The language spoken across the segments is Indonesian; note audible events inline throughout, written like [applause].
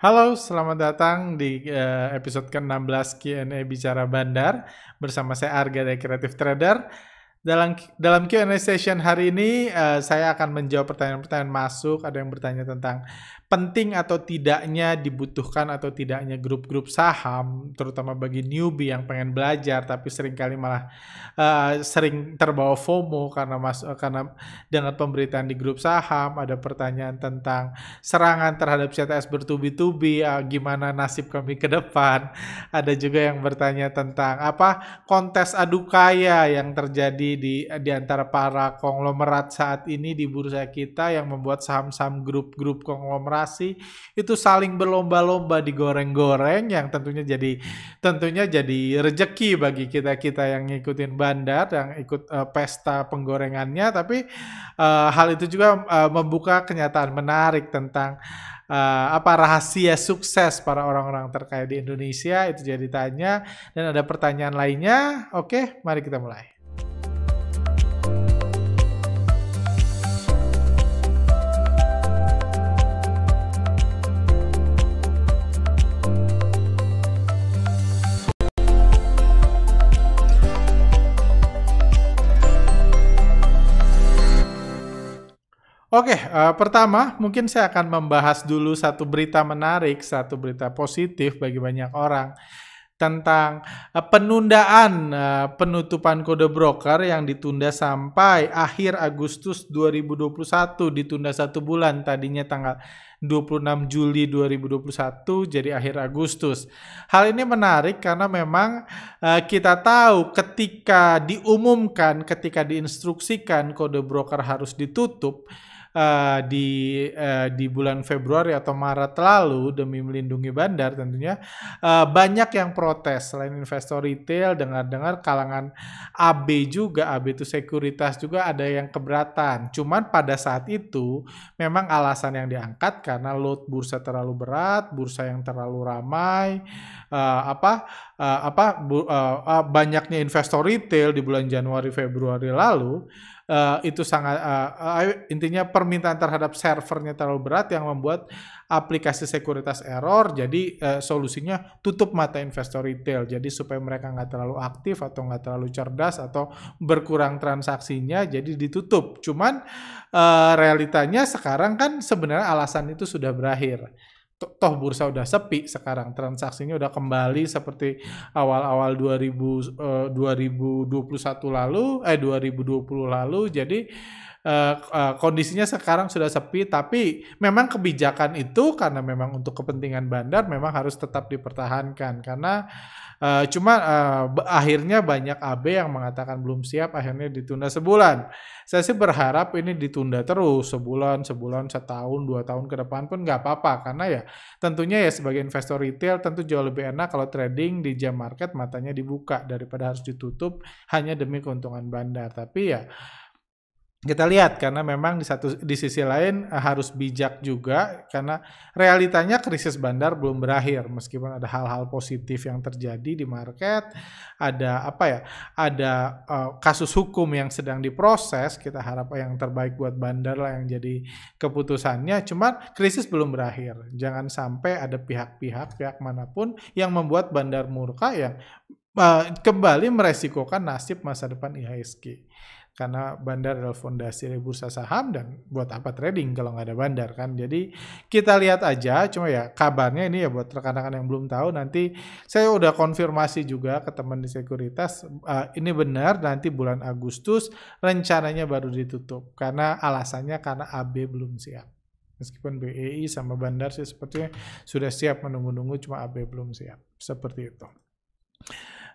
Halo, selamat datang di uh, episode ke-16 Q&A Bicara Bandar bersama saya Arga dari Creative Trader. Dalam dalam Q&A session hari ini uh, saya akan menjawab pertanyaan-pertanyaan masuk. Ada yang bertanya tentang penting atau tidaknya dibutuhkan atau tidaknya grup-grup saham, terutama bagi newbie yang pengen belajar tapi sering kali malah uh, sering terbawa FOMO karena mas karena dengan pemberitaan di grup saham, ada pertanyaan tentang serangan terhadap CTS bertubi-tubi, uh, gimana nasib kami ke depan. [laughs] Ada juga yang bertanya tentang apa kontes adu kaya yang terjadi di di antara para konglomerat saat ini di bursa kita yang membuat saham-saham grup-grup konglomerat itu saling berlomba-lomba digoreng-goreng yang tentunya jadi tentunya jadi rejeki bagi kita-kita yang ngikutin bandar yang ikut uh, pesta penggorengannya. Tapi uh, hal itu juga uh, membuka kenyataan menarik tentang uh, apa rahasia sukses para orang-orang terkaya di Indonesia. Itu jadi tanya dan ada pertanyaan lainnya. Oke mari kita mulai Oke, uh, pertama mungkin saya akan membahas dulu satu berita menarik, satu berita positif bagi banyak orang tentang uh, penundaan uh, penutupan kode broker yang ditunda sampai akhir Agustus 2021, ditunda satu bulan tadinya tanggal 26 Juli 2021 jadi akhir Agustus. Hal ini menarik karena memang uh, kita tahu ketika diumumkan, ketika diinstruksikan kode broker harus ditutup, uh, di uh, di bulan Februari atau Maret lalu demi melindungi bandar tentunya uh, banyak yang protes. Selain investor retail dengar-dengar kalangan AB juga AB itu sekuritas juga ada yang keberatan. Cuman pada saat itu memang alasan yang diangkat karena load bursa terlalu berat bursa yang terlalu ramai uh, apa uh, apa bu, uh, uh, banyaknya investor retail di bulan Januari Februari lalu uh, itu sangat uh, uh, intinya permintaan terhadap servernya terlalu berat yang membuat aplikasi sekuritas error jadi uh, solusinya tutup mata investor retail. Jadi supaya mereka nggak terlalu aktif atau nggak terlalu cerdas atau berkurang transaksinya jadi ditutup. Cuman uh, realitanya sekarang kan sebenarnya alasan itu sudah berakhir toh bursa udah sepi sekarang. Transaksinya udah kembali seperti awal-awal 2000 uh, 2021 lalu eh 2020 lalu. Jadi uh, uh, kondisinya sekarang sudah sepi. Tapi memang kebijakan itu karena memang untuk kepentingan bandar memang harus tetap dipertahankan. Karena Uh, cuma uh, akhirnya banyak AB yang mengatakan belum siap, akhirnya ditunda sebulan. Saya sih berharap ini ditunda terus sebulan, sebulan, setahun, dua tahun ke depan pun nggak apa-apa karena ya tentunya ya sebagai investor retail tentu jauh lebih enak kalau trading di jam market matanya dibuka daripada harus ditutup hanya demi keuntungan bandar. Tapi ya kita lihat karena memang di satu di sisi lain uh, harus bijak juga karena realitanya krisis bandar belum berakhir. Meskipun ada hal-hal positif yang terjadi di market ada apa ya ada uh, kasus hukum yang sedang diproses kita harap yang terbaik buat bandar lah yang jadi keputusannya. Cuma krisis belum berakhir. Jangan sampai ada pihak-pihak pihak mana pun yang membuat bandar murka yang uh, kembali meresikokan nasib masa depan IHSG karena bandar adalah fondasi dari bursa saham dan buat apa trading kalau nggak ada bandar kan? Jadi kita lihat aja. Cuma ya kabarnya ini ya buat rekan-rekan yang belum tahu nanti saya udah konfirmasi juga ke teman di sekuritas uh, ini benar nanti bulan Agustus rencananya baru ditutup. Karena alasannya karena AB belum siap. Meskipun BEI sama bandar sih sepertinya sudah siap menunggu-nunggu cuma AB belum siap. Seperti itu.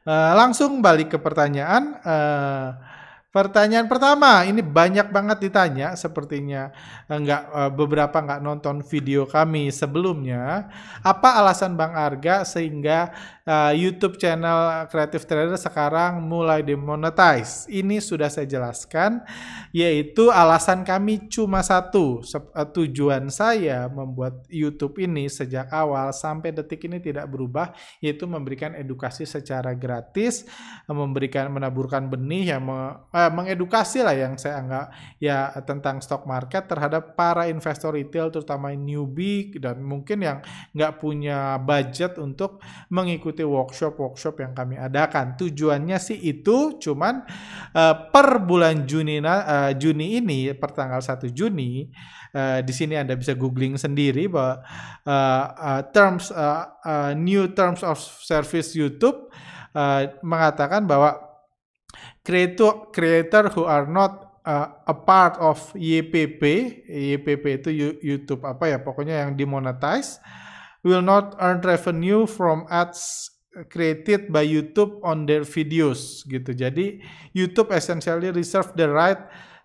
Uh, langsung balik ke pertanyaan uh, Pertanyaan pertama, ini banyak banget ditanya, sepertinya enggak eh, eh, beberapa nggak nonton video kami sebelumnya. Apa alasan Bang Arga sehingga uh, YouTube channel Creative Trader sekarang mulai demonetize. Ini sudah saya jelaskan, yaitu alasan kami cuma satu. Uh, tujuan saya membuat YouTube ini sejak awal sampai detik ini tidak berubah, yaitu memberikan edukasi secara gratis, memberikan menaburkan benih yang uh, mengedukasi lah yang saya anggap ya tentang stock market terhadap para investor retail terutama newbie dan mungkin yang nggak punya budget untuk mengikuti workshop-workshop yang kami adakan. Tujuannya sih itu cuman uh, per bulan Juni uh, Juni ini per tanggal 1 Juni uh, di sini Anda bisa googling sendiri bahwa uh, uh, terms uh, uh, new terms of service YouTube uh, mengatakan bahwa creator creator who are not uh, a part of YPP, YPP itu YouTube apa ya pokoknya yang dimonetize will not earn revenue from ads created by YouTube on their videos gitu. Jadi YouTube essentially reserve the right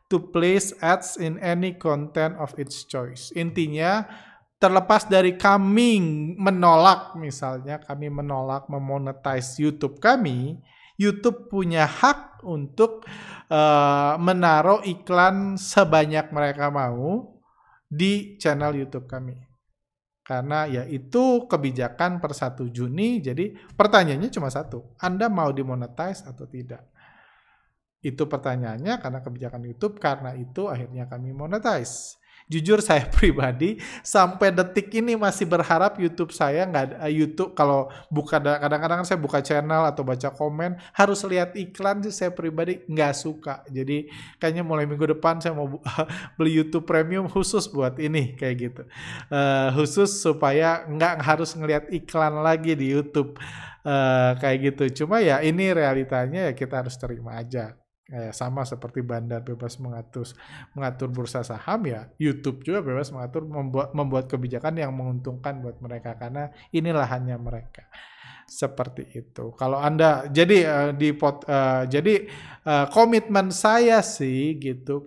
to place ads in any content of its choice. Intinya terlepas dari kami menolak misalnya kami menolak memonetize YouTube kami, YouTube punya hak untuk uh, menaruh iklan sebanyak mereka mau di channel YouTube kami. Karena ya itu kebijakan per 1 Juni, jadi pertanyaannya cuma satu, Anda mau dimonetize atau tidak? Itu pertanyaannya karena kebijakan YouTube, karena itu akhirnya kami monetize jujur [laughs] saya pribadi sampai detik ini masih berharap YouTube saya nggak ada YouTube kalau buka kadang-kadang saya buka channel atau baca komen harus lihat iklan sih saya pribadi nggak suka. Jadi kayaknya mulai minggu depan saya mau [laughs] beli YouTube Premium khusus buat ini kayak gitu. Uh, khusus supaya nggak harus ngelihat iklan lagi di YouTube. Uh, kayak gitu. Cuma ya ini realitanya ya kita harus terima aja Eh, sama seperti bandar bebas mengatur mengatur bursa saham ya YouTube juga bebas mengatur membuat membuat kebijakan yang menguntungkan buat mereka karena inilah hanya mereka seperti itu. Kalau anda jadi uh, di pot, uh, jadi uh, komitmen saya sih gitu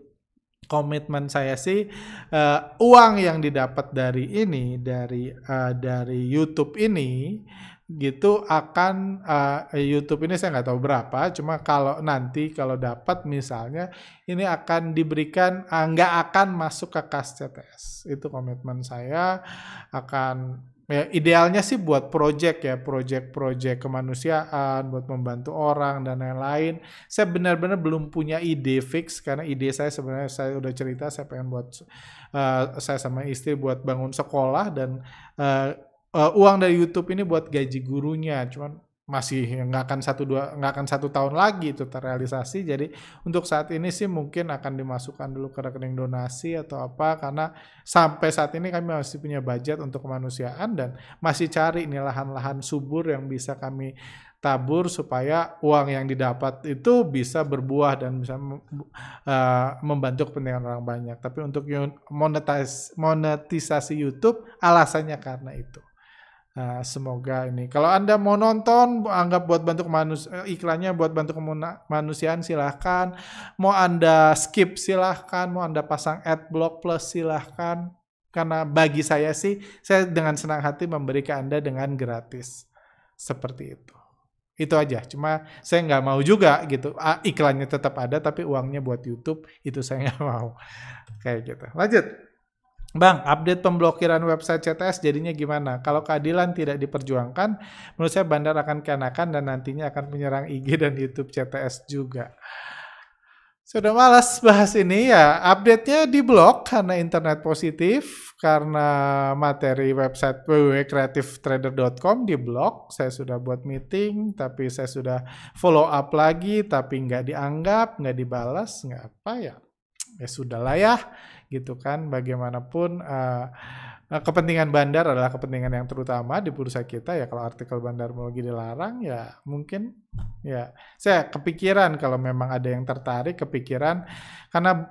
komitmen saya sih uh, uang yang didapat dari ini dari uh, dari YouTube ini gitu akan uh, YouTube ini saya nggak tahu berapa cuma kalau nanti kalau dapat misalnya ini akan diberikan uh, nggak akan masuk ke kas CTS itu komitmen saya akan ya idealnya sih buat project ya project-project kemanusiaan buat membantu orang dan lain-lain. Saya benar-benar belum punya ide fix karena ide saya sebenarnya saya udah cerita saya pengen buat uh, saya sama istri buat bangun sekolah dan uh, uh, uang dari YouTube ini buat gaji gurunya, cuman masih nggak akan satu dua nggak akan satu tahun lagi itu terrealisasi. Jadi untuk saat ini sih mungkin akan dimasukkan dulu ke rekening donasi atau apa karena sampai saat ini kami masih punya budget untuk kemanusiaan dan masih cari nih lahan-lahan subur yang bisa kami tabur supaya uang yang didapat itu bisa berbuah dan bisa uh, membantu kepentingan orang banyak. Tapi untuk monetis monetisasi YouTube alasannya karena itu. Nah, semoga ini. Kalau Anda mau nonton, anggap buat bantu manus eh, iklannya buat bantu kemanusiaan silahkan. Mau Anda skip silahkan. Mau Anda pasang ad block plus silahkan. Karena bagi saya sih, saya dengan senang hati memberi ke Anda dengan gratis. Seperti itu. Itu aja. Cuma saya nggak mau juga gitu. Iklannya tetap ada, tapi uangnya buat YouTube, itu saya nggak mau. Kayak gitu. Lanjut. Bang, update pemblokiran website CTS jadinya gimana? Kalau keadilan tidak diperjuangkan, menurut saya bandar akan keanakan dan nantinya akan menyerang IG dan YouTube CTS juga. Sudah malas bahas ini ya, update-nya di blog karena internet positif, karena materi website www.creativetrader.com di blog. Saya sudah buat meeting, tapi saya sudah follow up lagi, tapi nggak dianggap, nggak dibalas, nggak apa ya. Ya sudahlah ya gitu kan bagaimanapun uh, kepentingan bandar adalah kepentingan yang terutama di bursa kita. Ya kalau artikel bandar bandarmologi dilarang ya mungkin ya saya kepikiran kalau memang ada yang tertarik kepikiran. Karena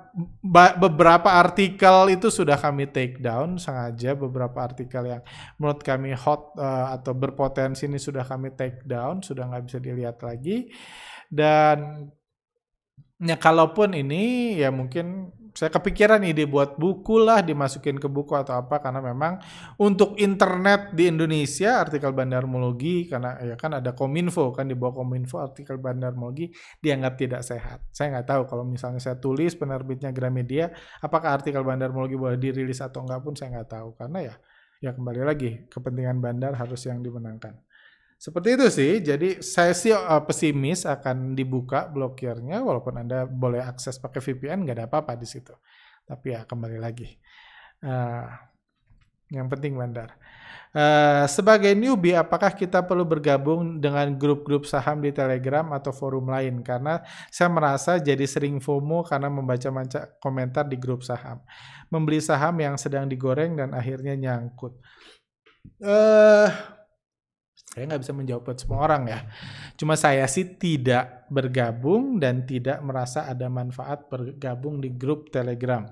beberapa artikel itu sudah kami take down sengaja beberapa artikel yang menurut kami hot uh, atau berpotensi ini sudah kami take down sudah nggak bisa dilihat lagi. Dan ya kalaupun ini ya mungkin saya kepikiran ide buat buku lah dimasukin ke buku atau apa karena memang untuk internet di Indonesia artikel bandarmologi karena ya kan ada kominfo kan di bawah kominfo artikel bandarmologi dianggap tidak sehat. Saya nggak tahu kalau misalnya saya tulis penerbitnya Gramedia apakah artikel bandarmologi boleh dirilis atau enggak pun saya nggak tahu karena ya ya kembali lagi kepentingan bandar harus yang dimenangkan. Seperti itu sih. Jadi saya sih uh, pesimis akan dibuka blokirnya walaupun Anda boleh akses pakai VPN nggak ada apa-apa di situ. Tapi ya kembali lagi. Uh, yang penting bandar. Uh, sebagai newbie, apakah kita perlu bergabung dengan grup-grup saham di Telegram atau forum lain? Karena saya merasa jadi sering FOMO karena membaca-baca komentar di grup saham. Membeli saham yang sedang digoreng dan akhirnya nyangkut. Uh, saya nggak bisa menjawab buat semua orang ya. Cuma saya sih tidak bergabung dan tidak merasa ada manfaat bergabung di grup Telegram.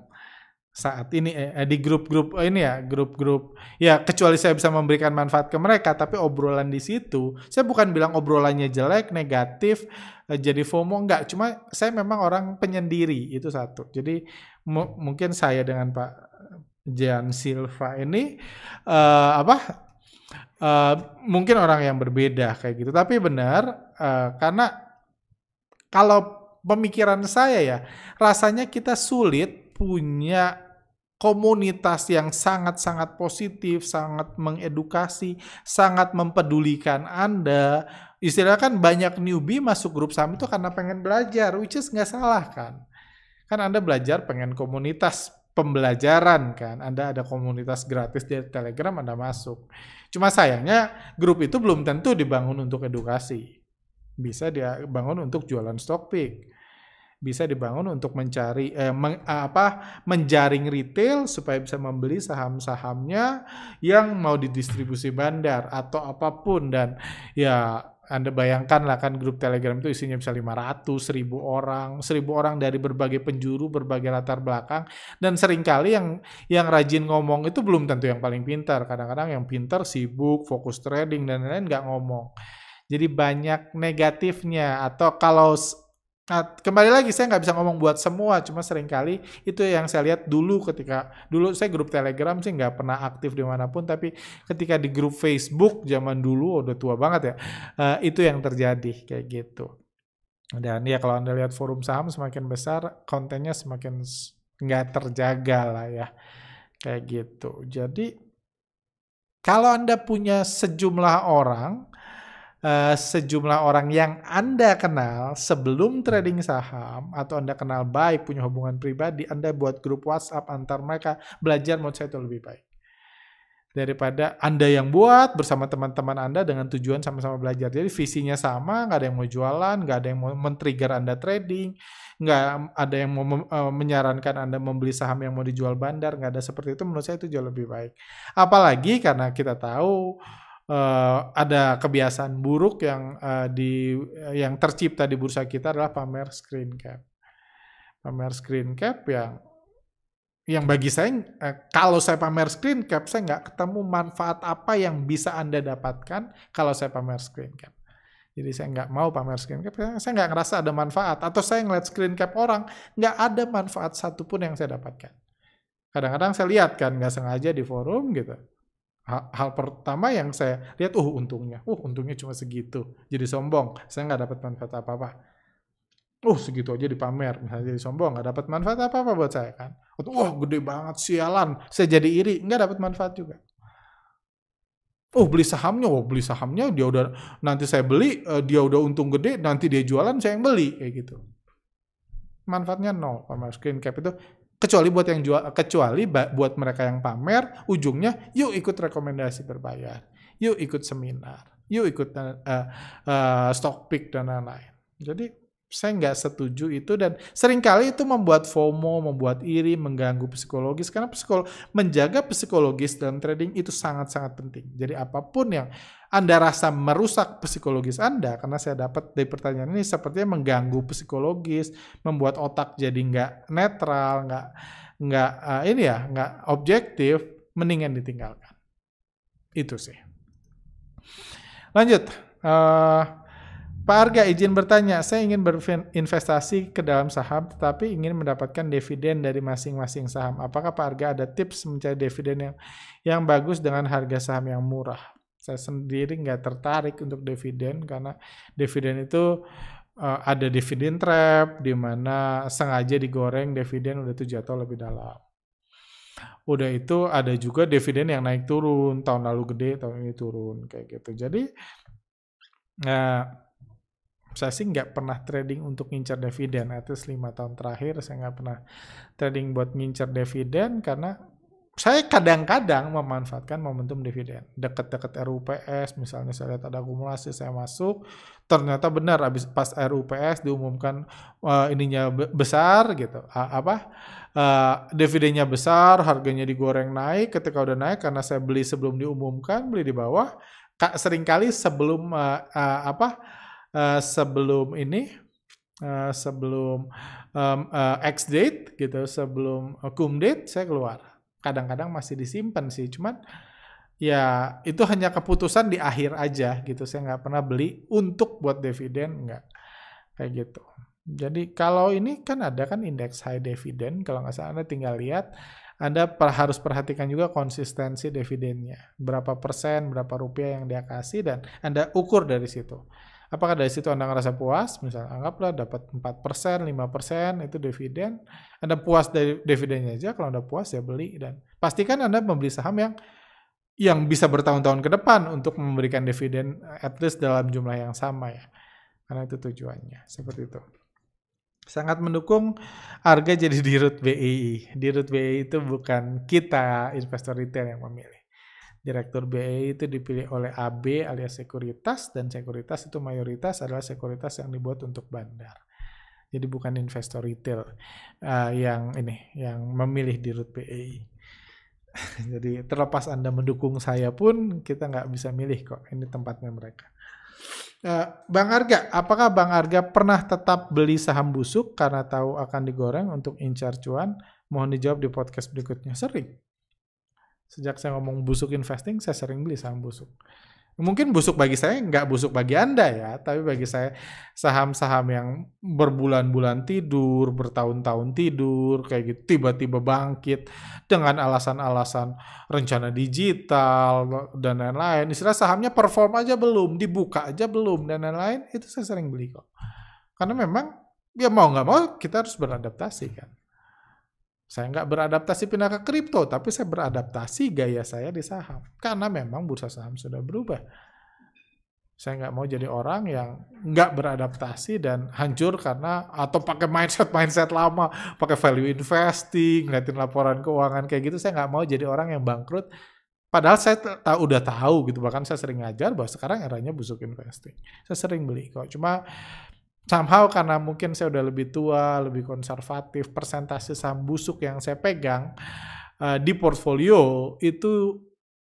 Saat ini eh, di grup-grup eh, ini ya grup-grup. Ya kecuali saya bisa memberikan manfaat ke mereka tapi obrolan di situ saya bukan bilang obrolannya jelek negatif eh, jadi FOMO enggak. Cuma saya memang orang penyendiri itu satu. Jadi mungkin saya dengan Pak Jan Silva ini uh, apa uh, mungkin orang yang berbeda kayak gitu. Tapi benar uh, karena kalau pemikiran saya ya rasanya kita sulit punya komunitas yang sangat-sangat positif, sangat mengedukasi, sangat mempedulikan Anda. Istilah kan banyak newbie masuk grup saham itu karena pengen belajar, which is nggak salah kan. Kan Anda belajar pengen komunitas pembelajaran kan. Anda ada komunitas gratis di Telegram, Anda masuk. Cuma sayangnya grup itu belum tentu dibangun untuk edukasi. Bisa dia bangun untuk jualan stock pick. Bisa dibangun untuk mencari eh, meng, apa menjaring retail supaya bisa membeli saham-sahamnya yang mau didistribusi bandar atau apa pun dan ya anda bayangkan lah kan grup Telegram itu isinya bisa 500, 1000 orang, 1000 orang dari berbagai penjuru, berbagai latar belakang dan sering kali yang yang rajin ngomong itu belum tentu yang paling pintar. Kadang-kadang yang pintar sibuk, fokus trading dan lain-lain nggak ngomong. Jadi banyak negatifnya atau kalau Nah, kembali lagi saya nggak bisa ngomong buat semua, cuma sering kali itu yang saya lihat dulu ketika dulu saya grup Telegram sih nggak pernah aktif di mana pun, tapi ketika di grup Facebook zaman dulu udah tua banget ya, uh, itu yang terjadi kayak gitu. Dan ya kalau anda lihat forum saham semakin besar, kontennya semakin nggak terjaga lah ya, kayak gitu. Jadi kalau anda punya sejumlah orang uh, sejumlah orang yang Anda kenal sebelum trading saham atau Anda kenal baik, punya hubungan pribadi, Anda buat grup WhatsApp antar mereka, belajar menurut saya itu lebih baik. Daripada Anda yang buat bersama teman-teman Anda dengan tujuan sama-sama belajar. Jadi visinya sama, nggak ada yang mau jualan, nggak ada yang mau men-trigger Anda trading, nggak ada yang mau uh, menyarankan Anda membeli saham yang mau dijual bandar, nggak ada seperti itu, menurut saya itu jauh lebih baik. Apalagi karena kita tahu uh, ada kebiasaan buruk yang uh, di yang tercipta di bursa kita adalah pamer screen cap. Pamer screen cap yang yang bagi saya uh, kalau saya pamer screen cap saya nggak ketemu manfaat apa yang bisa anda dapatkan kalau saya pamer screen cap. Jadi saya nggak mau pamer screen cap, saya nggak ngerasa ada manfaat. Atau saya ngeliat screen cap orang, nggak ada manfaat satupun yang saya dapatkan. Kadang-kadang saya lihat kan, nggak sengaja di forum gitu hal, pertama yang saya lihat, uh untungnya, uh untungnya cuma segitu, jadi sombong, saya nggak dapat manfaat apa-apa. Uh segitu aja dipamer, misalnya jadi sombong, nggak dapat manfaat apa-apa buat saya kan. Wah gede banget, sialan, saya jadi iri, nggak dapat manfaat juga. Oh beli sahamnya, oh beli sahamnya dia udah nanti saya beli uh, dia udah untung gede, nanti dia jualan saya yang beli. Kayak gitu. Manfaatnya nol, pamer screen cap itu kecuali buat yang jual kecuali buat mereka yang pamer ujungnya yuk ikut rekomendasi berbayar yuk ikut seminar yuk ikut uh, uh, stock pick dan lain-lain. Jadi saya nggak setuju itu dan sering kali itu membuat FOMO, membuat iri, mengganggu psikologis karena psikolo menjaga psikologis dalam trading itu sangat-sangat penting. Jadi apa pun yang Anda rasa merusak psikologis Anda karena saya dapat dari pertanyaan ini sepertinya mengganggu psikologis, membuat otak jadi nggak netral, nggak nggak uh, ini ya nggak objektif, mendingan ditinggalkan. Itu sih. Lanjut. Uh, Pak Arga izin bertanya, saya ingin berinvestasi ke dalam saham tetapi ingin mendapatkan dividen dari masing-masing saham. Apakah Pak Arga ada tips mencari dividen yang yang bagus dengan harga saham yang murah? Saya sendiri nggak tertarik untuk dividen karena dividen itu uh, ada dividen trap di mana sengaja digoreng dividen udah tuh jatuh lebih dalam. Udah itu ada juga dividen yang naik turun, tahun lalu gede, tahun ini turun kayak gitu. Jadi Nah, saya sih nggak pernah trading untuk ngincar dividen. Itu lima tahun terakhir saya nggak pernah trading buat ngincar dividen karena saya kadang-kadang memanfaatkan momentum dividen. Dekat-dekat RUPS, misalnya saya lihat ada akumulasi, saya masuk, ternyata benar habis pas RUPS diumumkan uh, ininya besar gitu. Uh, apa? Uh, dividennya besar, harganya digoreng naik. Ketika udah naik karena saya beli sebelum diumumkan, beli di bawah. Seringkali sebelum uh, uh, apa? Uh, sebelum ini uh, sebelum um, uh, X date gitu, sebelum cum date saya keluar. Kadang-kadang masih disimpan sih cuman ya itu hanya keputusan di akhir aja gitu. Saya nggak pernah beli untuk buat dividen nggak. Kayak gitu. Jadi kalau ini kan ada kan indeks high dividend kalau nggak salah anda tinggal lihat. Anda per, harus perhatikan juga konsistensi dividennya. Berapa persen berapa rupiah yang dia kasih dan anda ukur dari situ Apakah dari situ Anda ngerasa puas? Misalnya anggaplah dapat 4%, 5% itu dividen. Anda puas dari dividennya aja, kalau Anda puas ya beli dan pastikan Anda membeli saham yang yang bisa bertahun-tahun ke depan untuk memberikan dividen at least dalam jumlah yang sama ya. Karena itu tujuannya, seperti itu. Sangat mendukung harga jadi di root BI. Di root BI itu bukan kita investor retail yang memilih. Direktur BI itu dipilih oleh AB alias sekuritas dan sekuritas itu mayoritas adalah sekuritas yang dibuat untuk bandar. Jadi bukan investor retail uh, yang ini yang memilih di root BI. [laughs] Jadi terlepas Anda mendukung saya pun kita nggak bisa milih kok. Ini tempatnya mereka. Uh, Bang Arga, apakah Bang Arga pernah tetap beli saham busuk karena tahu akan digoreng untuk incar cuan? Mohon dijawab di podcast berikutnya. Sering. Sejak saya ngomong busuk investing, saya sering beli saham busuk. Mungkin busuk bagi saya nggak busuk bagi Anda ya, tapi bagi saya saham-saham yang berbulan-bulan tidur, bertahun-tahun tidur, kayak gitu, tiba-tiba bangkit dengan alasan-alasan rencana digital dan lain-lain. Istilah sahamnya perform aja belum, dibuka aja belum, dan lain-lain, itu saya sering beli kok. Karena memang ya mau nggak mau kita harus beradaptasi kan. Saya nggak beradaptasi pindah ke kripto, tapi saya beradaptasi gaya saya di saham. Karena memang bursa saham sudah berubah. Saya nggak mau jadi orang yang nggak beradaptasi dan hancur karena atau pakai mindset mindset lama, pakai value investing, ngeliatin laporan keuangan kayak gitu. Saya nggak mau jadi orang yang bangkrut. Padahal saya tahu udah tahu gitu, bahkan saya sering ngajar bahwa sekarang eranya busuk investing. Saya sering beli kok. Cuma somehow karena mungkin saya udah lebih tua, lebih konservatif, persentase saham busuk yang saya pegang uh, di portfolio itu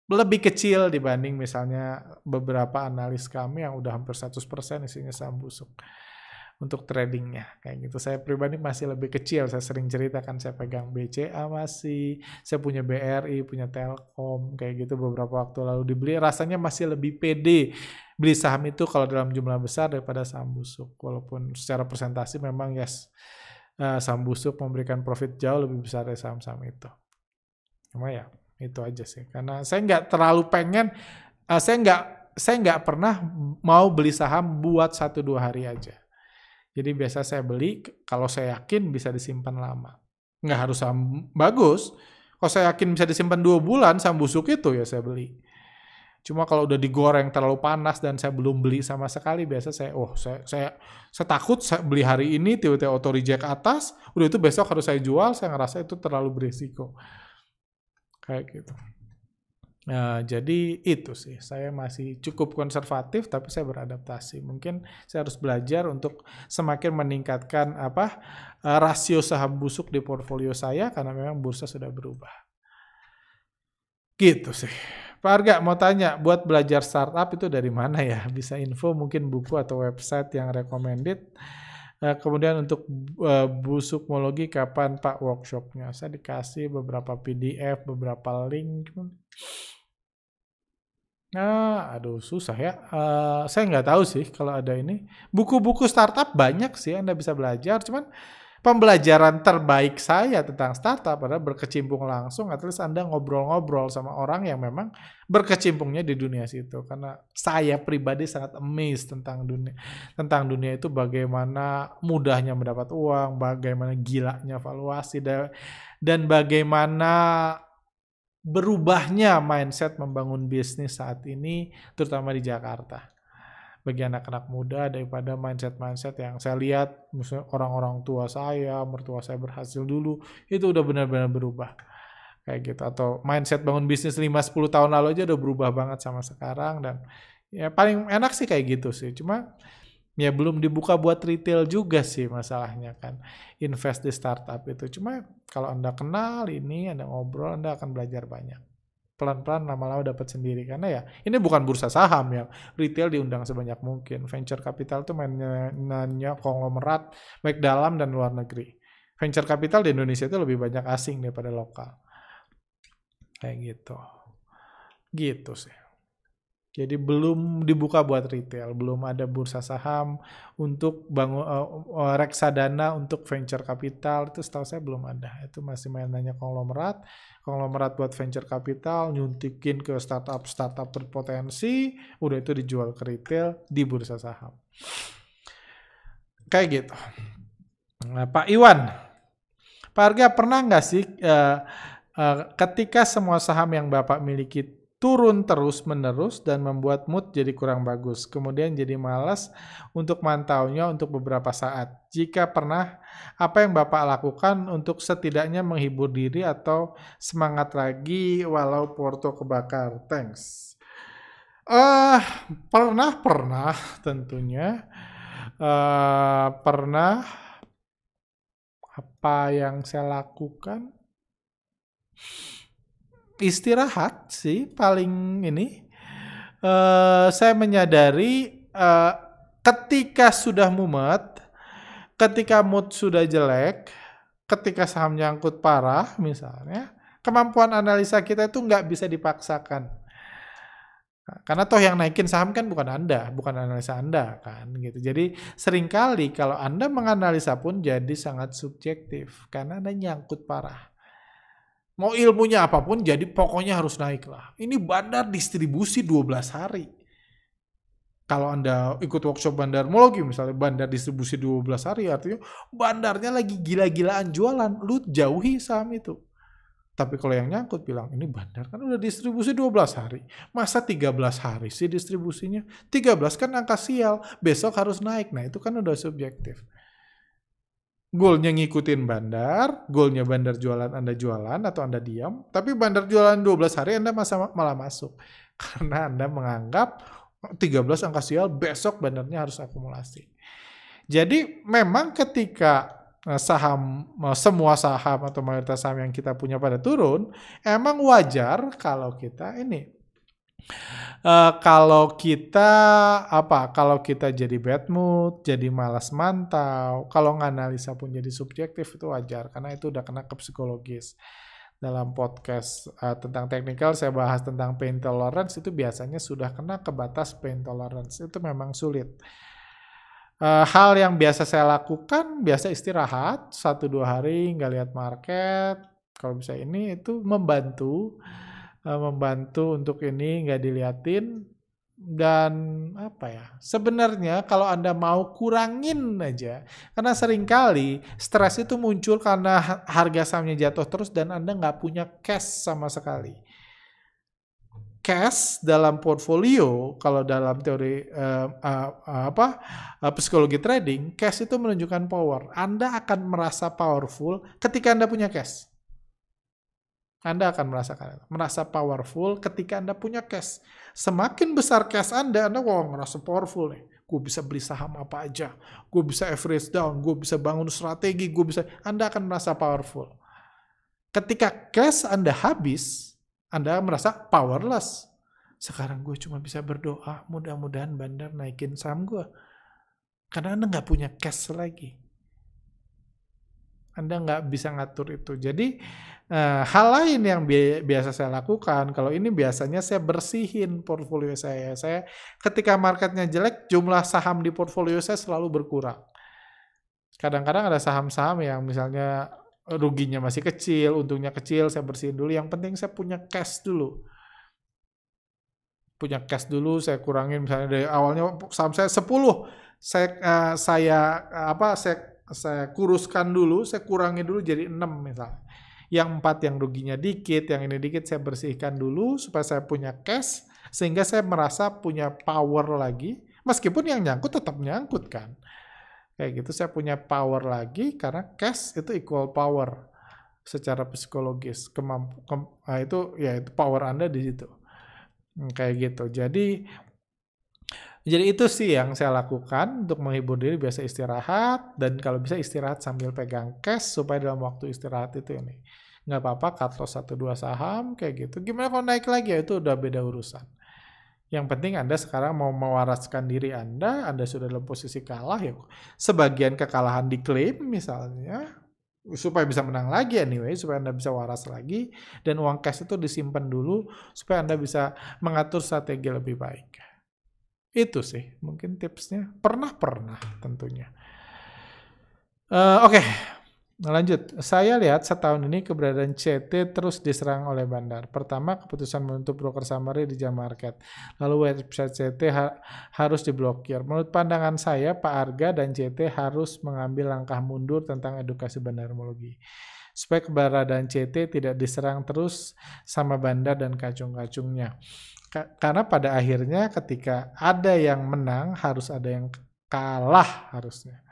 lebih kecil dibanding misalnya beberapa analis kami yang udah hampir 100% isinya saham busuk untuk tradingnya kayak gitu. Saya pribadi masih lebih kecil. Saya sering ceritakan saya pegang BCA masih, saya punya BRI, punya Telkom kayak gitu beberapa waktu lalu dibeli. Rasanya masih lebih pede beli saham itu kalau dalam jumlah besar daripada saham busuk. Walaupun secara presentasi memang yes uh, saham busuk memberikan profit jauh lebih besar dari saham-saham itu. Cuma ya itu aja sih. Karena saya nggak terlalu pengen, uh, saya nggak saya nggak pernah mau beli saham buat satu dua hari aja jadi biasa saya beli kalau saya yakin bisa disimpan lama. Nggak harus saham bagus. Kalau saya yakin bisa disimpan dua bulan saham busuk itu ya saya beli. Cuma kalau udah digoreng terlalu panas dan saya belum beli sama sekali, biasa saya, oh saya saya, saya takut saya beli hari ini tiba-tiba auto reject atas, udah itu besok harus saya jual, saya ngerasa itu terlalu berisiko. Kayak gitu. Nah, jadi itu sih, saya masih cukup konservatif tapi saya beradaptasi. Mungkin saya harus belajar untuk semakin meningkatkan apa eh, rasio saham busuk di portfolio saya karena memang bursa sudah berubah. Gitu sih. Pak Arga mau tanya, buat belajar startup itu dari mana ya? Bisa info mungkin buku atau website yang recommended. Uh, kemudian untuk uh, busukmologi kapan Pak workshopnya? Saya dikasih beberapa PDF, beberapa link. Nah, aduh susah ya. Uh, saya nggak tahu sih kalau ada ini. Buku-buku startup banyak sih Anda bisa belajar. Cuman pembelajaran terbaik saya tentang startup adalah berkecimpung langsung. At least Anda ngobrol-ngobrol sama orang yang memang berkecimpungnya di dunia situ. Karena saya pribadi sangat amazed tentang dunia tentang dunia itu bagaimana mudahnya mendapat uang, bagaimana gilanya valuasi dan bagaimana berubahnya mindset membangun bisnis saat ini, terutama di Jakarta. Bagi anak-anak muda daripada mindset-mindset yang saya lihat misalnya orang-orang tua saya, mertua saya berhasil dulu, itu udah benar-benar berubah. Kayak gitu atau mindset bangun bisnis 5 10 tahun lalu aja udah berubah banget sama sekarang dan ya paling enak sih kayak gitu sih. Cuma ya belum dibuka buat retail juga sih masalahnya kan invest di startup itu cuma kalau anda kenal ini anda ngobrol anda akan belajar banyak pelan-pelan lama-lama dapat sendiri. Karena ya ini bukan bursa saham ya. Retail diundang sebanyak mungkin. Venture capital itu mainnya konglomerat baik dalam dan luar negeri. Venture capital di Indonesia itu lebih banyak asing daripada lokal. Kayak gitu. Gitu sih jadi belum dibuka buat retail, belum ada bursa saham untuk bangun uh, reksadana untuk venture capital itu setahu saya belum ada. Itu masih mainannya konglomerat, konglomerat buat venture capital nyuntikin ke startup startup berpotensi, udah itu dijual ke retail di bursa saham. Kayak gitu. Nah, Pak Iwan, Pak Arga pernah nggak sih uh, ketika semua saham yang Bapak miliki turun terus-menerus dan membuat mood jadi kurang bagus. Kemudian jadi malas untuk mantaunya untuk beberapa saat. Jika pernah, apa yang Bapak lakukan untuk setidaknya menghibur diri atau semangat lagi walau porto kebakar? Thanks. Uh, pernah, pernah tentunya. Uh, pernah apa yang saya lakukan? Istirahat sih paling ini. Uh, saya menyadari uh, ketika sudah mumet, ketika mood sudah jelek, ketika saham nyangkut parah misalnya, kemampuan analisa kita itu nggak bisa dipaksakan. Karena toh yang naikin saham kan bukan Anda, bukan analisa Anda kan gitu. Jadi sering kali kalau Anda menganalisa pun jadi sangat subjektif karena Anda nyangkut parah. Mau ilmunya apa pun, jadi pokoknya harus naik lah. Ini bandar distribusi 12 hari. Kalau Anda ikut workshop bandarmologi, misalnya bandar distribusi 12 hari, artinya bandarnya lagi gila-gilaan jualan. Lu jauhi saham itu. Tapi kalau yang nyangkut bilang, ini bandar kan udah distribusi 12 hari. Masa 13 hari sih distribusinya? 13 kan angka sial, besok harus naik. Nah itu kan udah subjektif. Goalnya ngikutin bandar, goalnya bandar jualan Anda jualan atau Anda diam, tapi bandar jualan 12 hari Anda masa, malah masuk. [laughs] Karena Anda menganggap 13 angka sial, besok bandarnya harus akumulasi. Jadi memang ketika eh, saham eh, semua saham atau mayoritas saham yang kita punya pada turun, emang wajar kalau kita ini Uh, kalau kita apa? Kalau kita jadi bad mood, jadi malas mantau, kalau nganalisa pun jadi subjektif itu wajar karena itu udah kena ke psikologis. Dalam podcast uh, tentang technical saya bahas tentang pain tolerance itu biasanya sudah kena ke batas pain tolerance. Itu memang sulit. Uh, hal yang biasa saya lakukan biasa istirahat satu dua hari nggak lihat market kalau bisa ini itu membantu uh, membantu untuk ini nggak diliatin dan apa ya sebenarnya kalau anda mau kurangin aja. Karena sering kali stres itu muncul karena harga sahamnya jatuh terus dan anda nggak punya cash sama sekali. Cash dalam portfolio kalau dalam teori uh, uh, apa uh, psikologi trading cash itu menunjukkan power. Anda akan merasa powerful ketika anda punya cash anda akan merasakan itu. Merasa powerful ketika Anda punya cash. Semakin besar cash Anda, Anda wow, merasa powerful nih. Gue bisa beli saham apa aja. Gue bisa average down. Gue bisa bangun strategi. Gue bisa. Anda akan merasa powerful. Ketika cash Anda habis, Anda merasa powerless. Sekarang gue cuma bisa berdoa. Mudah-mudahan bandar naikin saham gue. Karena Anda nggak punya cash lagi. Anda nggak bisa ngatur itu. Jadi uh, hal lain yang bi biasa saya lakukan, kalau ini biasanya saya bersihin portfolio saya. Saya ketika marketnya jelek, jumlah saham di portfolio saya selalu berkurang. Kadang-kadang ada saham-saham yang misalnya ruginya masih kecil, untungnya kecil, saya bersihin dulu. Yang penting saya punya cash dulu. Punya cash dulu, saya kurangin misalnya dari awalnya saham saya 10, saya uh, saya apa saya saya kuruskan dulu, saya kurangi dulu jadi 6 misalnya. Yang empat yang ruginya dikit, yang ini dikit saya bersihkan dulu supaya saya punya cash sehingga saya merasa punya power lagi, Meskipun yang nyangkut tetap nyangkut kan. Kayak gitu saya punya power lagi karena cash itu equal power secara psikologis. Kemampu, kem, nah itu ya itu power Anda di situ. Hmm, kayak gitu. Jadi jadi itu sih yang saya lakukan untuk menghibur diri biasa istirahat dan kalau bisa istirahat sambil pegang cash supaya dalam waktu istirahat itu ini nggak apa-apa cut loss satu dua saham kayak gitu. Gimana kalau naik lagi ya itu udah beda urusan. Yang penting Anda sekarang mau mewaraskan diri Anda, Anda sudah dalam posisi kalah ya. Sebagian kekalahan diklaim misalnya supaya bisa menang lagi anyway, supaya Anda bisa waras lagi dan uang cash itu disimpan dulu supaya Anda bisa mengatur strategi lebih baik. Itu sih mungkin tipsnya. Pernah-pernah tentunya. Uh, Oke, okay. lanjut. Saya lihat setahun ini keberadaan CT terus diserang oleh bandar. Pertama, keputusan menutup broker summary di jam market. Lalu website CT ha harus diblokir. Menurut pandangan saya, Pak Arga dan CT harus mengambil langkah mundur tentang edukasi bandarmologi supaya keberadaan CT tidak diserang terus sama bandar dan kacung-kacungnya karena pada akhirnya ketika ada yang menang harus ada yang kalah harusnya.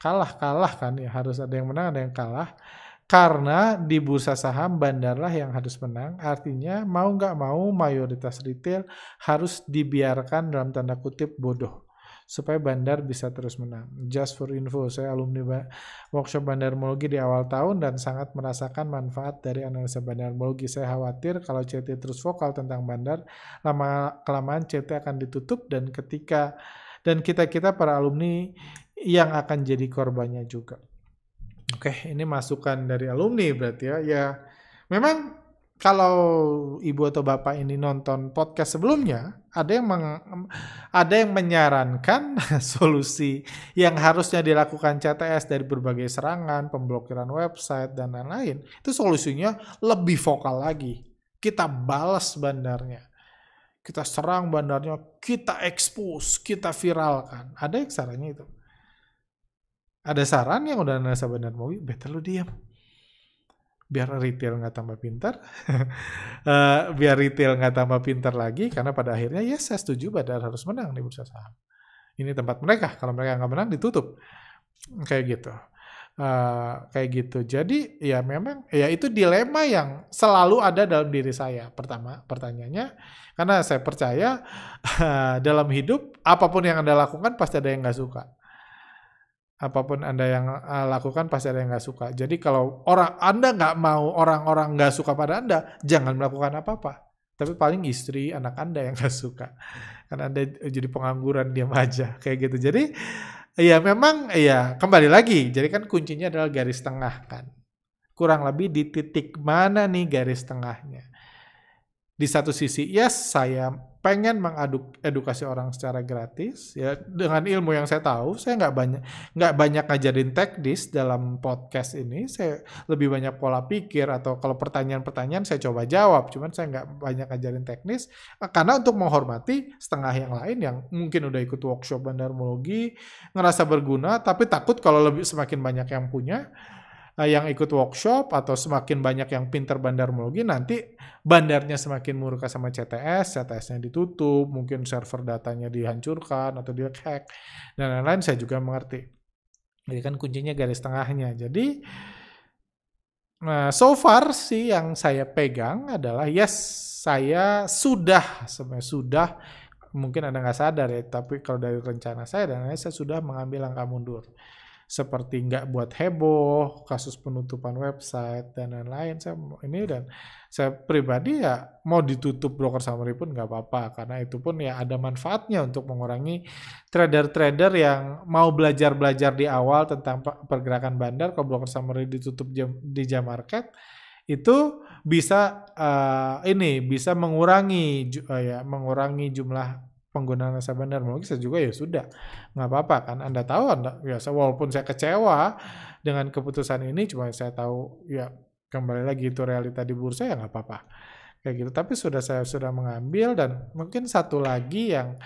Kalah kalah kan ya harus ada yang menang ada yang kalah. Karena di bursa saham bandarlah yang harus menang. Artinya mau nggak mau mayoritas retail harus dibiarkan dalam tanda kutip bodoh supaya bandar bisa terus menang. Just for info, saya alumni workshop bandarmologi di awal tahun dan sangat merasakan manfaat dari analisa bandarmologi. Saya khawatir kalau CT terus vokal tentang bandar, lama kelamaan CT akan ditutup dan ketika dan kita-kita para alumni yang akan jadi korbannya juga. Oke, ini masukan dari alumni berarti ya. Ya, memang kalau ibu atau bapak ini nonton podcast sebelumnya, ada yang meng, ada yang menyarankan [laughs] solusi yang harusnya dilakukan CTS dari berbagai serangan, pemblokiran website dan lain-lain. Itu solusinya lebih vokal lagi. Kita balas bandarnya. Kita serang bandarnya, kita expose, kita viralkan. Ada yang sarannya itu. Ada saran yang udah nasa bandar mau, better lu diam biar retail nggak tambah pintar, uh, [laughs] biar retail nggak tambah pintar lagi, karena pada akhirnya ya saya setuju Badar harus menang di bursa saham. Ini tempat mereka, kalau mereka nggak menang ditutup, kayak gitu. Uh, kayak gitu. Jadi ya memang ya itu dilema yang selalu ada dalam diri saya. Pertama pertanyaannya karena saya percaya uh, [laughs] dalam hidup apa pun yang anda lakukan pasti ada yang nggak suka apa pun anda yang uh, lakukan pasti ada yang nggak suka. Jadi kalau orang anda nggak mau orang-orang nggak suka pada anda, jangan melakukan apa-apa. Tapi paling istri, anak anda yang [laughs] nggak suka. Karena anda jadi pengangguran diam aja kayak gitu. Jadi ya memang ya kembali lagi. Jadi kan kuncinya adalah garis tengah kan. Kurang lebih di titik mana nih garis tengahnya. Di satu sisi yes saya pengen mengedukasi orang secara gratis ya dengan ilmu yang saya tahu saya nggak banyak nggak banyak ngajarin teknis dalam podcast ini saya lebih banyak pola pikir atau kalau pertanyaan-pertanyaan saya coba jawab cuman saya nggak banyak ngajarin teknis karena untuk menghormati setengah yang lain yang mungkin udah ikut workshop bandarmologi ngerasa berguna tapi takut kalau lebih semakin banyak yang punya yang ikut workshop atau semakin banyak yang pinter bandarmologi nanti bandarnya semakin murka sama CTS, CTS-nya ditutup, mungkin server datanya dihancurkan atau dihack dan lain-lain saya juga mengerti. Jadi kan kuncinya garis tengahnya. Jadi Nah, so far sih yang saya pegang adalah yes, saya sudah sebenarnya sudah mungkin Anda nggak sadar ya, tapi kalau dari rencana saya dan saya sudah mengambil langkah mundur seperti nggak buat heboh, kasus penutupan website dan lain-lain. Saya ini dan saya pribadi ya mau ditutup broker summary pun nggak apa-apa karena itu pun ya ada manfaatnya untuk mengurangi trader-trader yang mau belajar-belajar di awal tentang pergerakan bandar kalau broker summary ditutup jam, di jam market itu bisa uh, ini bisa mengurangi uh, ya mengurangi jumlah penggunaan bahasa bandar saya juga ya sudah nggak apa-apa kan. Anda tahu anda ya walaupun saya kecewa dengan keputusan ini cuma saya tahu ya kembali lagi itu realita di bursa ya nggak apa-apa. Kayak gitu. Tapi sudah saya sudah mengambil dan mungkin satu lagi yang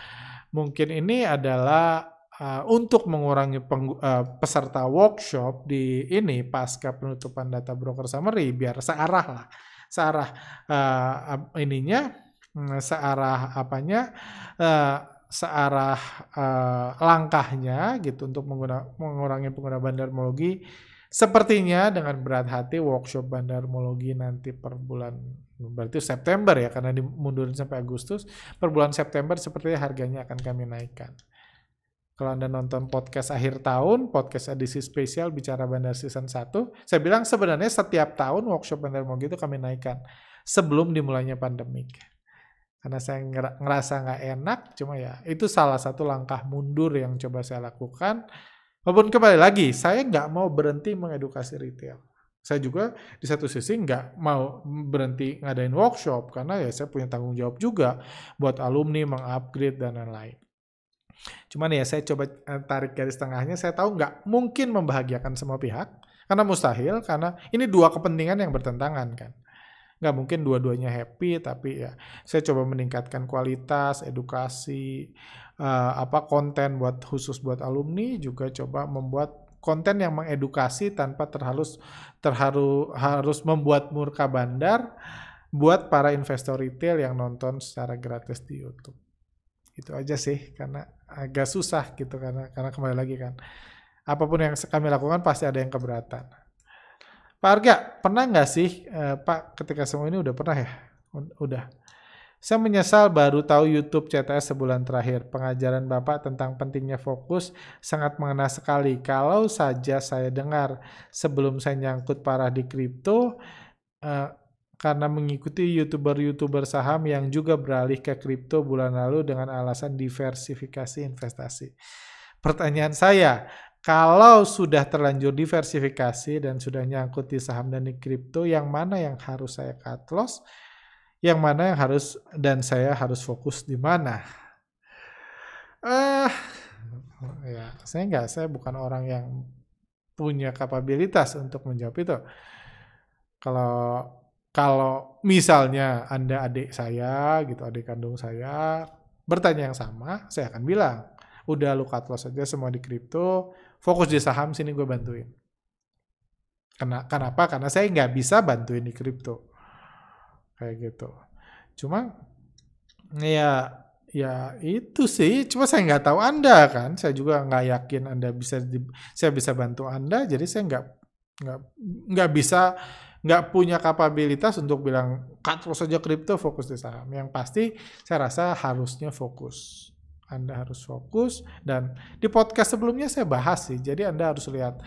mungkin ini adalah uh, untuk mengurangi peng, uh, peserta workshop di ini pasca penutupan data broker summary biar searah lah. Searah uh, ininya searah apanya uh, searah uh, langkahnya gitu untuk mengurangi pengguna bandarmologi sepertinya dengan berat hati workshop bandarmologi nanti per bulan berarti September ya karena dimundurin sampai Agustus per bulan September sepertinya harganya akan kami naikkan kalau Anda nonton podcast akhir tahun, podcast edisi spesial Bicara Bandar Season 1, saya bilang sebenarnya setiap tahun workshop Bandar Mogi itu kami naikkan sebelum dimulainya pandemik. Karena saya ngerasa nggak enak, cuma ya itu salah satu langkah mundur yang coba saya lakukan. Walaupun kembali lagi, saya nggak mau berhenti mengedukasi retail. Saya juga di satu sisi nggak mau berhenti ngadain workshop, karena ya saya punya tanggung jawab juga buat alumni, mengupgrade, dan lain-lain. Cuman ya saya coba eh, tarik garis tengahnya, saya tahu nggak mungkin membahagiakan semua pihak, karena mustahil, karena ini dua kepentingan yang bertentangan kan. Nggak mungkin dua-duanya happy, tapi ya saya coba meningkatkan kualitas, edukasi, uh, apa konten buat khusus buat alumni, juga coba membuat konten yang mengedukasi tanpa terhalus terharu harus membuat murka bandar buat para investor retail yang nonton secara gratis di YouTube. Itu aja sih karena agak susah gitu karena karena kembali lagi kan apa pun yang kami lakukan pasti ada yang keberatan. Pak Arga, pernah nggak sih eh, Pak ketika semua ini udah pernah ya? Udah. Saya menyesal baru tahu YouTube CTS sebulan terakhir. Pengajaran Bapak tentang pentingnya fokus sangat mengena sekali. Kalau saja saya dengar sebelum saya nyangkut parah di kripto, eh, karena mengikuti youtuber-youtuber saham yang juga beralih ke kripto bulan lalu dengan alasan diversifikasi investasi. Pertanyaan saya, kalau sudah terlanjur diversifikasi dan sudah nyangkut di saham dan di kripto, yang mana yang harus saya cut loss? Yang mana yang harus dan saya harus fokus di mana? uh, ya, saya enggak, saya bukan orang yang punya kapabilitas untuk menjawab itu. Kalau kalau misalnya Anda adik saya gitu, adik kandung saya bertanya yang sama, saya akan bilang, udah lu cut loss aja semua di kripto, fokus di saham sini gue bantuin. Karena, kenapa? Karena saya nggak bisa bantuin di kripto. Kayak gitu. Cuma ya ya itu sih cuma saya nggak tahu anda kan saya juga nggak yakin anda bisa di, saya bisa bantu anda jadi saya nggak nggak nggak bisa nggak punya kapabilitas untuk bilang cut saja kripto fokus di saham. Yang pasti saya rasa harusnya fokus. Anda harus fokus dan di podcast sebelumnya saya bahas sih. Jadi Anda harus lihat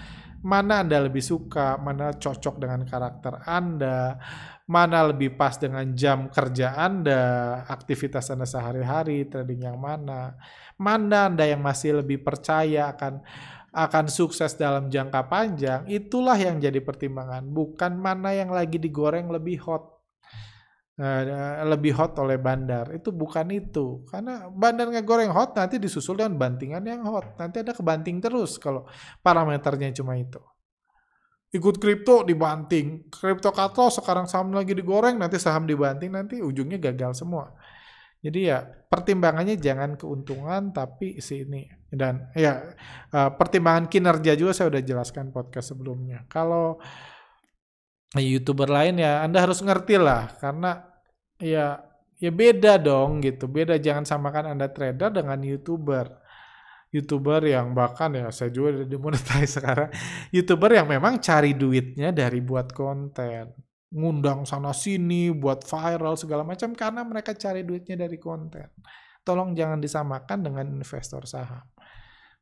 mana Anda lebih suka, mana cocok dengan karakter Anda, mana lebih pas dengan jam kerja Anda, aktivitas Anda sehari-hari, trading yang mana, mana Anda yang masih lebih percaya akan akan sukses dalam jangka panjang, itulah yang jadi pertimbangan. Bukan mana yang lagi digoreng lebih hot. Uh, lebih hot oleh bandar. Itu bukan itu. Karena bandar ngegoreng hot nanti disusul dengan bantingan yang hot. Nanti ada kebanting terus kalau parameternya cuma itu. Ikut kripto dibanting. Kripto kato sekarang saham lagi digoreng nanti saham dibanting nanti ujungnya gagal semua. Jadi ya pertimbangannya jangan keuntungan tapi sini dan ya uh, pertimbangan kinerja juga saya udah jelaskan podcast sebelumnya. Kalau youtuber lain ya Anda harus ngerti lah karena ya ya beda dong gitu. Beda jangan samakan Anda trader dengan youtuber. Youtuber yang bahkan ya saya juga dimonetize [laughs] sekarang. Youtuber yang memang cari duitnya dari buat konten ngundang sana sini buat viral segala macam karena mereka cari duitnya dari konten. Tolong jangan disamakan dengan investor saham.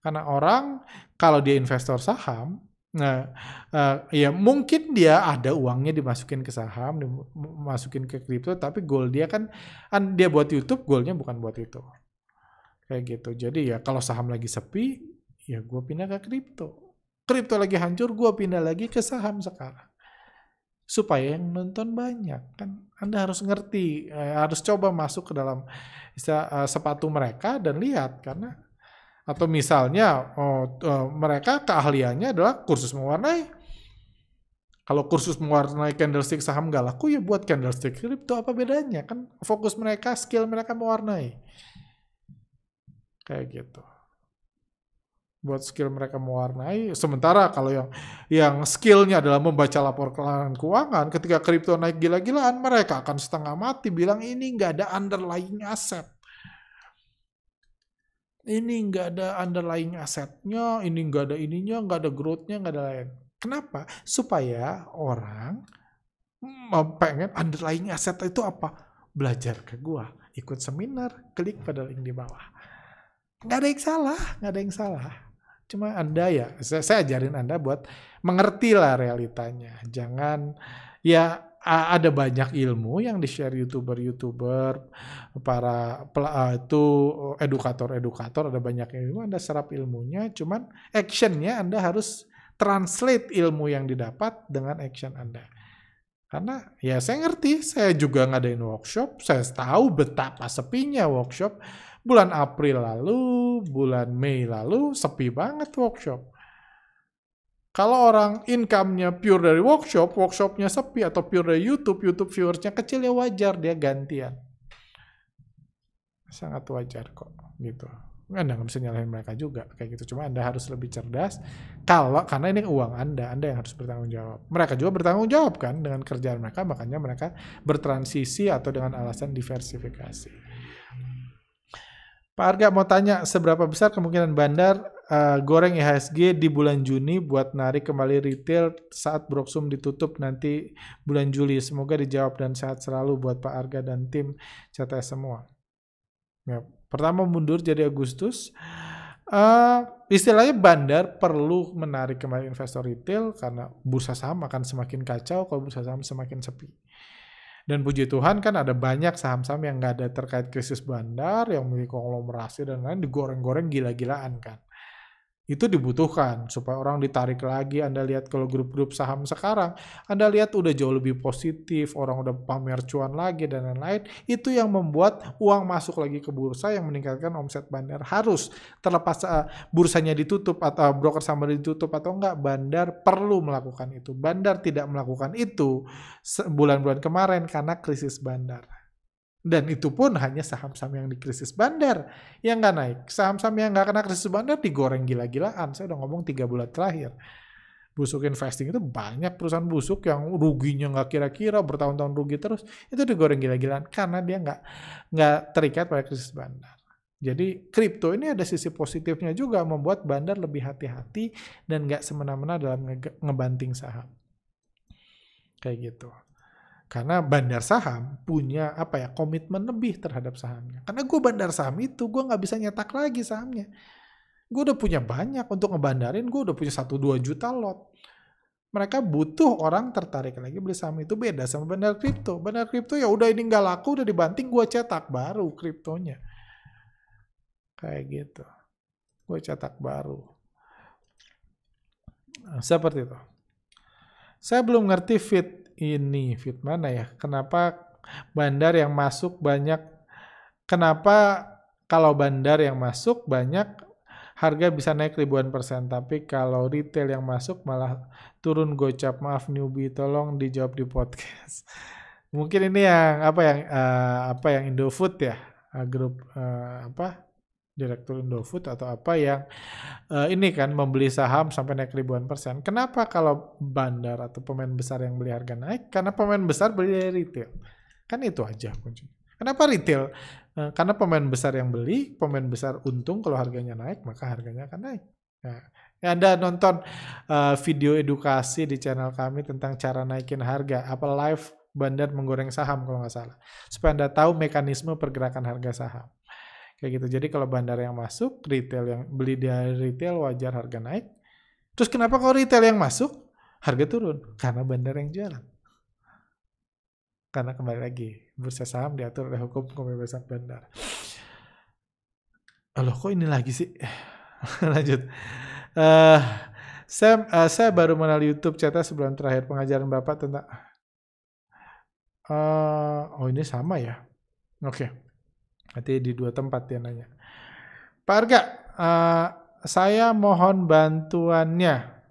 Karena orang kalau dia investor saham, nah uh, ya mungkin dia ada uangnya dimasukin ke saham, dimasukin ke kripto, tapi goal dia kan, kan dia buat YouTube, goalnya bukan buat itu. Kayak gitu. Jadi ya kalau saham lagi sepi, ya gue pindah ke kripto. Kripto lagi hancur, gue pindah lagi ke saham sekarang supaya yang nonton banyak kan anda harus ngerti eh, harus coba masuk ke dalam uh, sepatu mereka dan lihat karena atau misalnya oh, uh, mereka keahliannya adalah kursus mewarnai kalau kursus mewarnai candlestick saham gak laku ya buat candlestick itu apa bedanya kan fokus mereka skill mereka mewarnai kayak gitu buat skill mereka mewarnai. Sementara kalau yang yang skillnya adalah membaca laporan keuangan, ketika kripto naik gila-gilaan, mereka akan setengah mati bilang ini nggak ada underlying asset. Ini nggak ada underlying asetnya, ini nggak ada ininya, nggak ada growth-nya, nggak ada lain. Kenapa? Supaya orang pengen underlying aset itu apa? Belajar ke gua, ikut seminar, klik pada link di bawah. Nggak ada yang salah, nggak ada yang salah. Cuma Anda ya, saya, saya ajarin Anda buat mengerti lah realitanya. Jangan ya ada banyak ilmu yang di-share YouTuber-YouTuber, para itu edukator-edukator ada banyak ilmu, Anda serap ilmunya, cuman actionnya Anda harus translate ilmu yang didapat dengan action Anda. Karena ya saya ngerti, saya juga ngadain workshop, saya tahu betapa sepinya workshop. Bulan April lalu, bulan Mei lalu, sepi banget workshop kalau orang income-nya pure dari workshop, workshopnya sepi atau pure dari YouTube, YouTube viewersnya kecil ya wajar dia gantian. Sangat wajar kok gitu. Anda nggak bisa nyalahin mereka juga kayak gitu. Cuma Anda harus lebih cerdas kalau karena ini uang Anda, Anda yang harus bertanggung jawab. Mereka juga bertanggung jawab kan dengan kerjaan mereka, makanya mereka bertransisi atau dengan alasan diversifikasi. Pak Arga mau tanya seberapa besar kemungkinan bandar uh, goreng IHSG di bulan Juni buat narik kembali retail saat Broksum ditutup nanti bulan Juli. Semoga dijawab dan sehat selalu buat Pak Arga dan tim CTS semua. Ya, pertama mundur jadi Agustus. Uh, istilahnya bandar perlu menarik kembali investor retail karena bursa saham akan semakin kacau kalau bursa saham semakin sepi. Dan puji Tuhan kan ada banyak saham-saham yang nggak ada terkait krisis bandar, yang memiliki konglomerasi dan lain digoreng-goreng gila-gilaan kan itu dibutuhkan supaya orang ditarik lagi. Anda lihat kalau grup-grup saham sekarang, Anda lihat udah jauh lebih positif, orang udah pamer cuan lagi dan lain-lain. Itu yang membuat uang masuk lagi ke bursa yang meningkatkan omset bandar. Harus terlepas uh, bursanya ditutup atau broker saham ditutup atau enggak, bandar perlu melakukan itu. Bandar tidak melakukan itu bulan-bulan kemarin karena krisis bandar. Dan itu pun hanya saham-saham yang di krisis bandar yang nggak naik. Saham-saham yang nggak kena krisis bandar digoreng gila-gilaan. Saya udah ngomong tiga bulan terakhir. Busuk investing itu banyak perusahaan busuk yang ruginya nggak kira-kira bertahun-tahun rugi terus itu digoreng gila-gilaan karena dia nggak terikat pada krisis bandar. Jadi kripto ini ada sisi positifnya juga membuat bandar lebih hati-hati dan nggak semena-mena dalam ngebanting saham. Kayak gitu. Karena bandar saham punya apa ya komitmen lebih terhadap sahamnya. Karena gue bandar saham itu gue nggak bisa nyetak lagi sahamnya. Gue udah punya banyak untuk ngebandarin, gue udah punya 1-2 juta lot. Mereka butuh orang tertarik lagi beli saham itu beda sama bandar kripto. Bandar kripto ya udah ini nggak laku, udah dibanting gue cetak baru kriptonya. Kayak gitu. Gue cetak baru. Seperti itu. Saya belum ngerti fit ini fit mana ya? Kenapa bandar yang masuk banyak? Kenapa kalau bandar yang masuk banyak harga bisa naik ribuan persen, tapi kalau retail yang masuk malah turun gocap. Maaf newbie, tolong dijawab di podcast. Mungkin ini yang apa yang uh, apa yang Indofood ya, uh, grup uh, apa direktur Indofood atau apa yang uh, ini kan membeli saham sampai naik ribuan persen. Kenapa kalau bandar atau pemain besar yang beli harga naik? Karena pemain besar beli dari retail. Kan itu aja kunci. Kenapa retail? Uh, karena pemain besar yang beli, pemain besar untung kalau harganya naik, maka harganya akan naik. Nah, Anda nonton uh, video edukasi di channel kami tentang cara naikin harga, apa live bandar menggoreng saham kalau nggak salah. Supaya Anda tahu mekanisme pergerakan harga saham. Kayak gitu. Jadi kalau bandar yang masuk, retail yang beli dari retail wajar harga naik. Terus kenapa kalau retail yang masuk, harga turun? Karena bandar yang jualan. Karena kembali lagi, bursa saham diatur oleh hukum kebebasan bandar. Loh kok ini lagi sih? [laughs] Lanjut. Uh, saya, uh, saya baru mengenal YouTube cerita sebelum terakhir pengajaran Bapak tentang... Uh, oh ini sama ya? Oke. Okay. Nanti di dua tempat dia nanya. Pak Arga, uh, saya mohon bantuannya.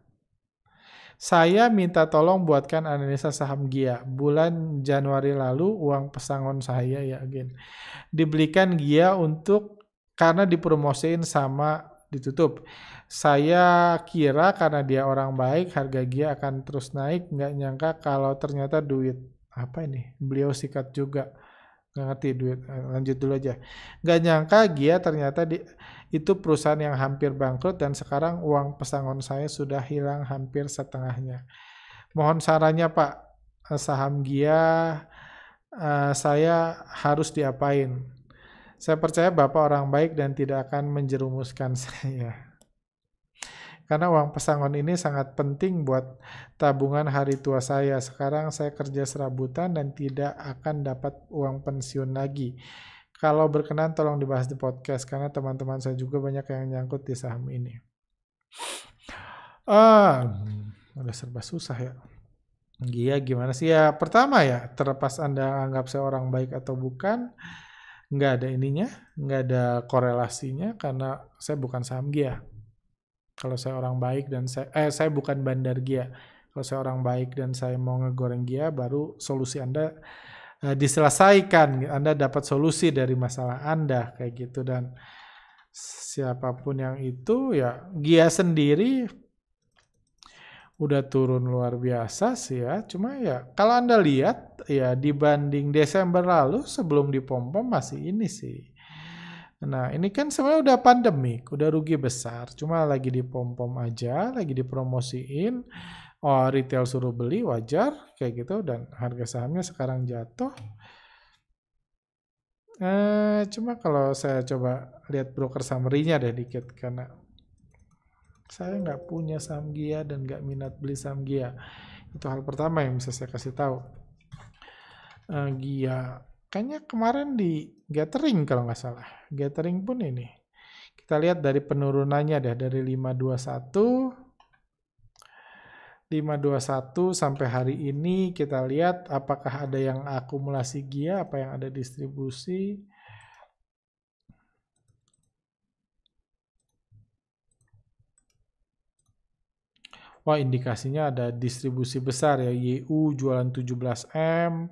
Saya minta tolong buatkan analisa saham GIA. Bulan Januari lalu uang pesangon saya ya again. Dibelikan GIA untuk karena dipromosiin sama ditutup. Saya kira karena dia orang baik harga GIA akan terus naik. Nggak nyangka kalau ternyata duit apa ini beliau sikat juga nggak ngerti duit eh, lanjut dulu aja nggak nyangka Gia ternyata di itu perusahaan yang hampir bangkrut dan sekarang uang pesangon saya sudah hilang hampir setengahnya. Mohon sarannya Pak, saham Gia uh, saya harus diapain? Saya percaya Bapak orang baik dan tidak akan menjerumuskan [laughs] saya. Karena uang pesangon ini sangat penting buat tabungan hari tua saya. Sekarang saya kerja serabutan dan tidak akan dapat uang pensiun lagi. Kalau berkenan tolong dibahas di podcast karena teman-teman saya juga banyak yang nyangkut di saham ini. Ah, udah serba susah ya. Iya gimana sih ya? Pertama ya, terlepas Anda anggap saya orang baik atau bukan, nggak ada ininya, nggak ada korelasinya karena saya bukan saham Gia. Kalau saya orang baik dan saya, eh saya bukan bandar Gia. Kalau saya orang baik dan saya mau ngegoreng Gia, baru solusi Anda uh, diselesaikan, Anda dapat solusi dari masalah Anda kayak gitu dan siapa pun yang itu ya Gia sendiri udah turun luar biasa sih ya. Cuma ya kalau Anda lihat ya dibanding Desember lalu sebelum dipom-pom masih ini sih. Nah ini kan sebenarnya udah pandemik, udah rugi besar. Cuma lagi dipom-pom aja, lagi dipromosiin oh retail suruh beli wajar kayak gitu dan harga sahamnya sekarang jatuh. Eh, cuma kalau saya coba lihat broker summary-nya deh dikit karena saya nggak punya saham Gia dan nggak minat beli saham Gia. Itu hal pertama yang bisa saya kasih tahu. Uh, Gia, kayaknya kemarin di Gathering kalau nggak salah. Gathering pun ini. Kita lihat dari penurunannya deh dari 521 521 sampai hari ini kita lihat apakah ada yang akumulasi GIA, apa yang ada distribusi. Wah indikasinya ada distribusi besar ya, YU jualan 17M,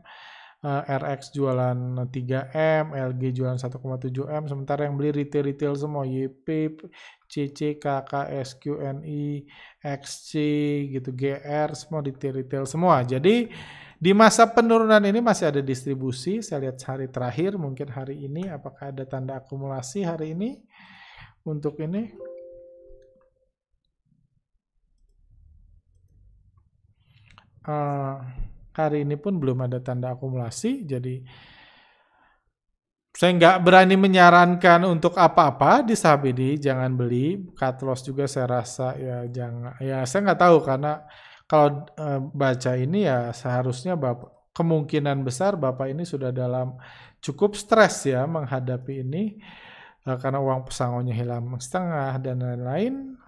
uh, eh, RX jualan 3M, LG jualan 1,7M, sementara yang beli retail-retail semua, YP, CC, KK, SQNI, XC, gitu, GR, semua retail-retail semua. Jadi di masa penurunan ini masih ada distribusi, saya lihat hari terakhir, mungkin hari ini, apakah ada tanda akumulasi hari ini untuk ini? Uh, hari ini pun belum ada tanda akumulasi, jadi saya nggak berani menyarankan untuk apa-apa di saham ini, jangan beli. Cut loss juga saya rasa ya jangan. Ya saya nggak tahu karena kalau e, baca ini ya seharusnya bapak kemungkinan besar bapak ini sudah dalam cukup stres ya menghadapi ini e, karena uang pesangonnya hilang setengah dan lain-lain.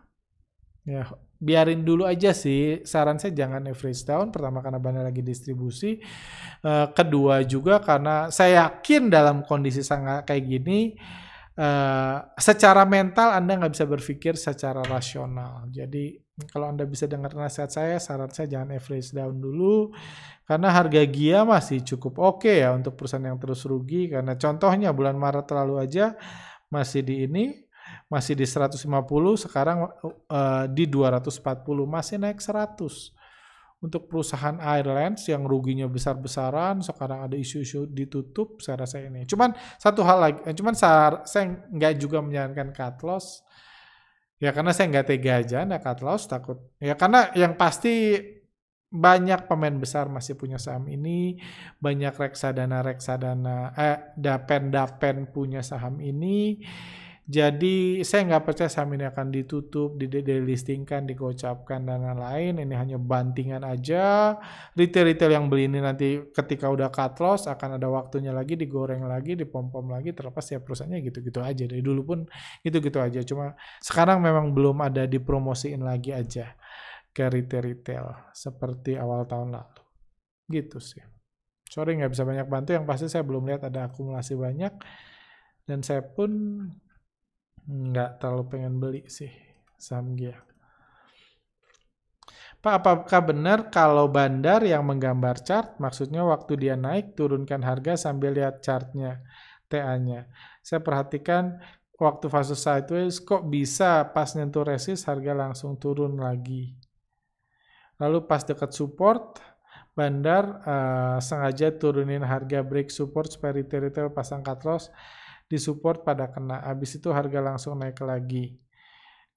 Ya biarin dulu aja sih. Saran saya jangan average down. Pertama karena banyak lagi distribusi. Uh, kedua juga karena saya yakin dalam kondisi sangat kayak gini, uh, secara mental Anda nggak bisa berpikir secara rasional. Jadi kalau Anda bisa dengar nasihat saya, saran saya jangan average down dulu. Karena harga GIA masih cukup oke okay ya untuk perusahaan yang terus rugi. Karena contohnya bulan Maret lalu aja masih di ini masih di 150 sekarang uh, di 240 masih naik 100 untuk perusahaan Airlines yang ruginya besar-besaran sekarang ada isu-isu ditutup saya rasa ini. Cuman satu hal lagi eh, cuman saya, saya nggak juga menyarankan cut loss. Ya karena saya nggak tega aja nggak cut loss takut. Ya karena yang pasti banyak pemain besar masih punya saham ini, banyak reksadana reksadana eh dapen dapen punya saham ini. Jadi saya nggak percaya saham ini akan ditutup, di delistingkan, digocapkan dan lain-lain. Ini hanya bantingan aja. Retail-retail yang beli ini nanti ketika udah cut loss akan ada waktunya lagi digoreng lagi, dipom-pom lagi. Terlepas ya perusahaannya gitu-gitu aja. Dari dulu pun gitu-gitu aja. Cuma sekarang memang belum ada dipromosiin lagi aja ke retail-retail seperti awal tahun lalu. Gitu sih. Sorry nggak bisa banyak bantu. Yang pasti saya belum lihat ada akumulasi banyak. Dan saya pun nggak terlalu pengen beli sih saham Gia. Pak, apakah benar kalau bandar yang menggambar chart, maksudnya waktu dia naik, turunkan harga sambil lihat chartnya, TA-nya. Saya perhatikan waktu fase sideways, kok bisa pas nyentuh resist, harga langsung turun lagi. Lalu pas dekat support, bandar uh, sengaja turunin harga break support supaya retail-retail pasang cut loss disupport pada kena habis itu harga langsung naik lagi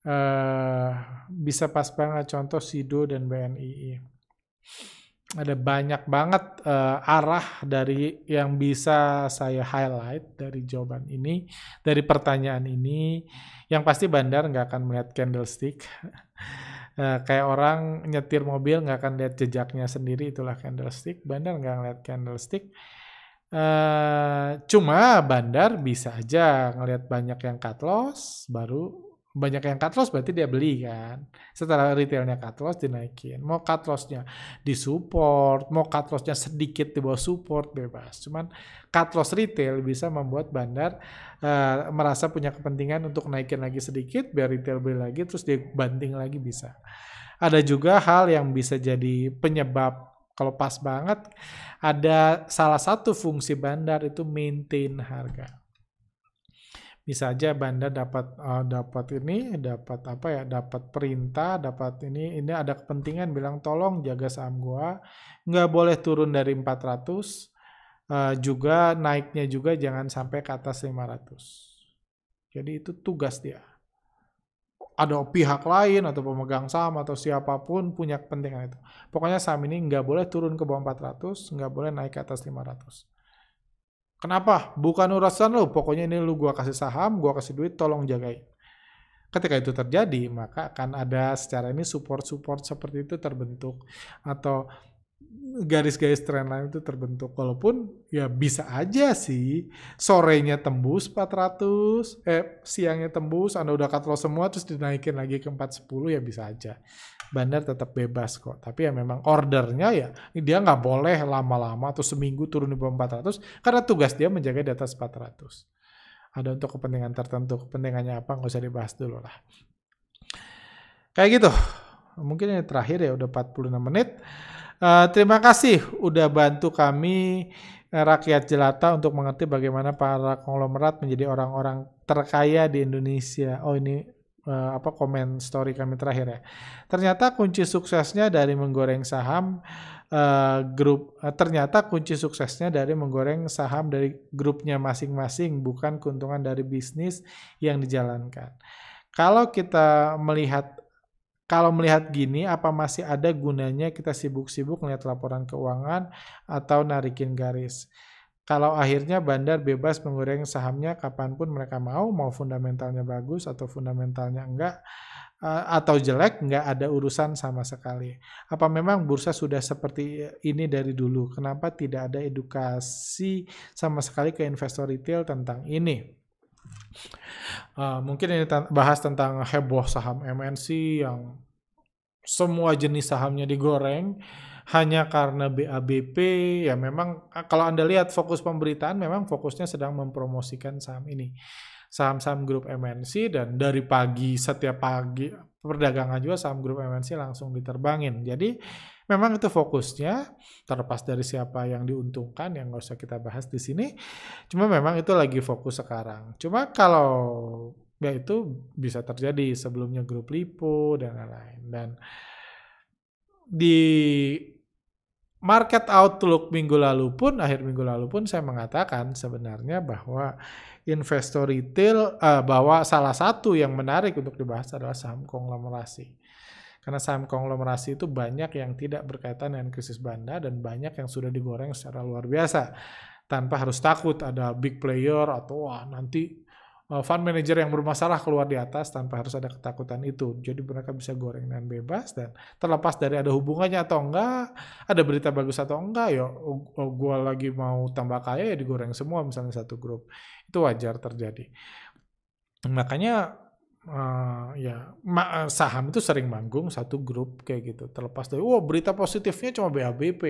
uh, bisa pas banget contoh Sido dan BNI ada banyak banget uh, arah dari yang bisa saya highlight dari jawaban ini, dari pertanyaan ini. Yang pasti bandar nggak akan melihat candlestick. uh, [laughs] kayak orang nyetir mobil nggak akan lihat jejaknya sendiri, itulah candlestick. Bandar nggak ngeliat candlestick. Uh, cuma bandar bisa aja ngelihat banyak yang cut loss, baru banyak yang cut loss berarti dia beli kan. Setelah retailnya cut loss dinaikin. Mau cut lossnya di support, mau cut lossnya sedikit di bawah support bebas. Cuman cut loss retail bisa membuat bandar uh, merasa punya kepentingan untuk naikin lagi sedikit biar retail beli lagi terus dia banting lagi bisa. Ada juga hal yang bisa jadi penyebab kalau pas banget ada salah satu fungsi bandar itu maintain harga. Bisa aja bandar dapat uh, dapat ini dapat apa ya dapat perintah dapat ini ini ada kepentingan bilang tolong jaga saham gua. Nggak boleh turun dari 400 uh, juga naiknya juga jangan sampai ke atas 500 jadi itu tugas dia ada pihak lain atau pemegang saham atau siapa pun punya kepentingan itu pokoknya saham ini nggak boleh turun ke bawah 400 nggak boleh naik ke atas 500 Kenapa? Bukan urusan lu. Pokoknya ini lu gua kasih saham, gua kasih duit, tolong jagain. Ketika itu terjadi, maka akan ada secara ini support-support seperti itu terbentuk atau garis-garis trend line itu terbentuk. Walaupun ya bisa aja sih sorenya tembus 400, eh siangnya tembus, Anda udah cut loss semua terus dinaikin lagi ke 410 ya bisa aja bandar tetap bebas kok. Tapi ya memang ordernya ya dia nggak boleh lama-lama atau seminggu turun di bawah 400 karena tugas dia menjaga di atas 400. Ada untuk kepentingan tertentu, kepentingannya apa nggak usah dibahas dulu lah. Kayak gitu. Mungkin ini terakhir ya udah 46 menit. Uh, terima kasih udah bantu kami eh, rakyat jelata untuk mengerti bagaimana para konglomerat menjadi orang-orang terkaya di Indonesia. Oh ini uh, apa komen story kami terakhir ya. Ternyata kunci suksesnya dari menggoreng saham uh, grup uh, ternyata kunci suksesnya dari menggoreng saham dari grupnya masing-masing bukan keuntungan dari bisnis yang dijalankan. Kalau kita melihat kalau melihat gini, apa masih ada gunanya kita sibuk-sibuk melihat laporan keuangan atau narikin garis? kalau akhirnya bandar bebas menggoreng sahamnya kapan pun mereka mau, mau fundamentalnya bagus atau fundamentalnya enggak, uh, atau jelek, enggak ada urusan sama sekali. Apa memang bursa sudah seperti ini dari dulu? Kenapa tidak ada edukasi sama sekali ke investor retail tentang ini? Uh, mungkin ini bahas tentang heboh saham MNC yang semua jenis sahamnya digoreng hanya karena BABP ya memang kalau Anda lihat fokus pemberitaan memang fokusnya sedang mempromosikan saham ini. Saham-saham grup MNC dan dari pagi setiap pagi perdagangan juga saham grup MNC langsung diterbangin. Jadi memang itu fokusnya terlepas dari siapa yang diuntungkan yang nggak usah kita bahas di sini. Cuma memang itu lagi fokus sekarang. Cuma kalau ya itu bisa terjadi sebelumnya grup Lipo dan lain-lain dan di market outlook minggu lalu pun, akhir minggu lalu pun saya mengatakan sebenarnya bahwa investor retail, uh, bahwa salah satu yang menarik untuk dibahas adalah saham konglomerasi. Karena saham konglomerasi itu banyak yang tidak berkaitan dengan krisis bandar dan banyak yang sudah digoreng secara luar biasa. Tanpa harus takut ada big player atau wah nanti Eh, fund manager yang bermasalah keluar di atas tanpa harus ada ketakutan itu. Jadi mereka bisa goreng dengan bebas dan terlepas dari ada hubungannya atau enggak, ada berita bagus atau enggak, ya oh, gue lagi mau tambah kaya ya digoreng semua misalnya satu grup. Itu wajar terjadi. Makanya uh, ya ma saham itu sering manggung satu grup kayak gitu. Terlepas dari, wah berita positifnya cuma BABP,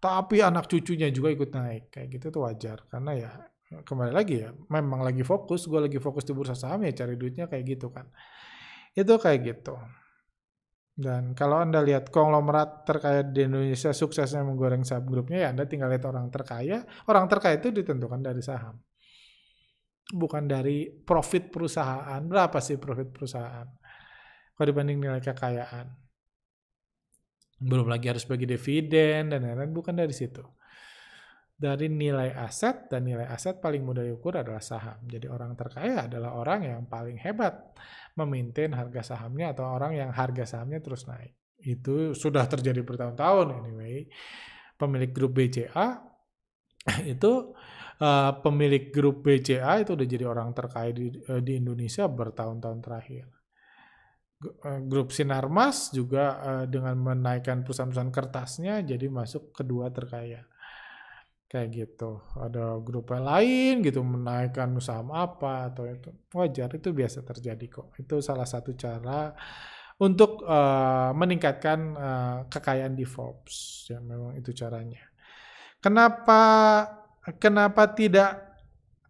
tapi anak cucunya juga ikut naik. Kayak gitu itu wajar karena ya kembali lagi ya memang lagi fokus gue lagi fokus di bursa saham ya cari duitnya kayak gitu kan. Itu kayak gitu. Dan kalau anda lihat konglomerat terkaya di Indonesia suksesnya menggoreng saham grupnya ya anda tinggal lihat orang terkaya orang terkaya itu ditentukan dari saham bukan dari profit perusahaan berapa sih profit perusahaan kalau dibanding nilai kekayaan belum lagi harus bagi dividen dan lain-lain bukan dari situ dari nilai aset dan nilai aset paling mudah diukur adalah saham. Jadi orang terkaya adalah orang yang paling hebat memaintain harga sahamnya atau orang yang harga sahamnya terus naik. Itu sudah terjadi bertahun-tahun anyway. Pemilik grup BCA [clears throat] itu uh, pemilik grup BCA itu udah jadi orang terkaya di, uh, di Indonesia bertahun-tahun terakhir. Uh, grup Sinarmas juga uh, dengan menaikkan perusahaan-perusahaan kertasnya jadi masuk kedua terkaya. Kayak gitu. Ada grup lain gitu menaikkan saham apa atau itu. Wajar itu biasa terjadi kok. Itu salah satu cara untuk uh, meningkatkan uh, kekayaan di Forbes. Ya memang itu caranya. Kenapa kenapa tidak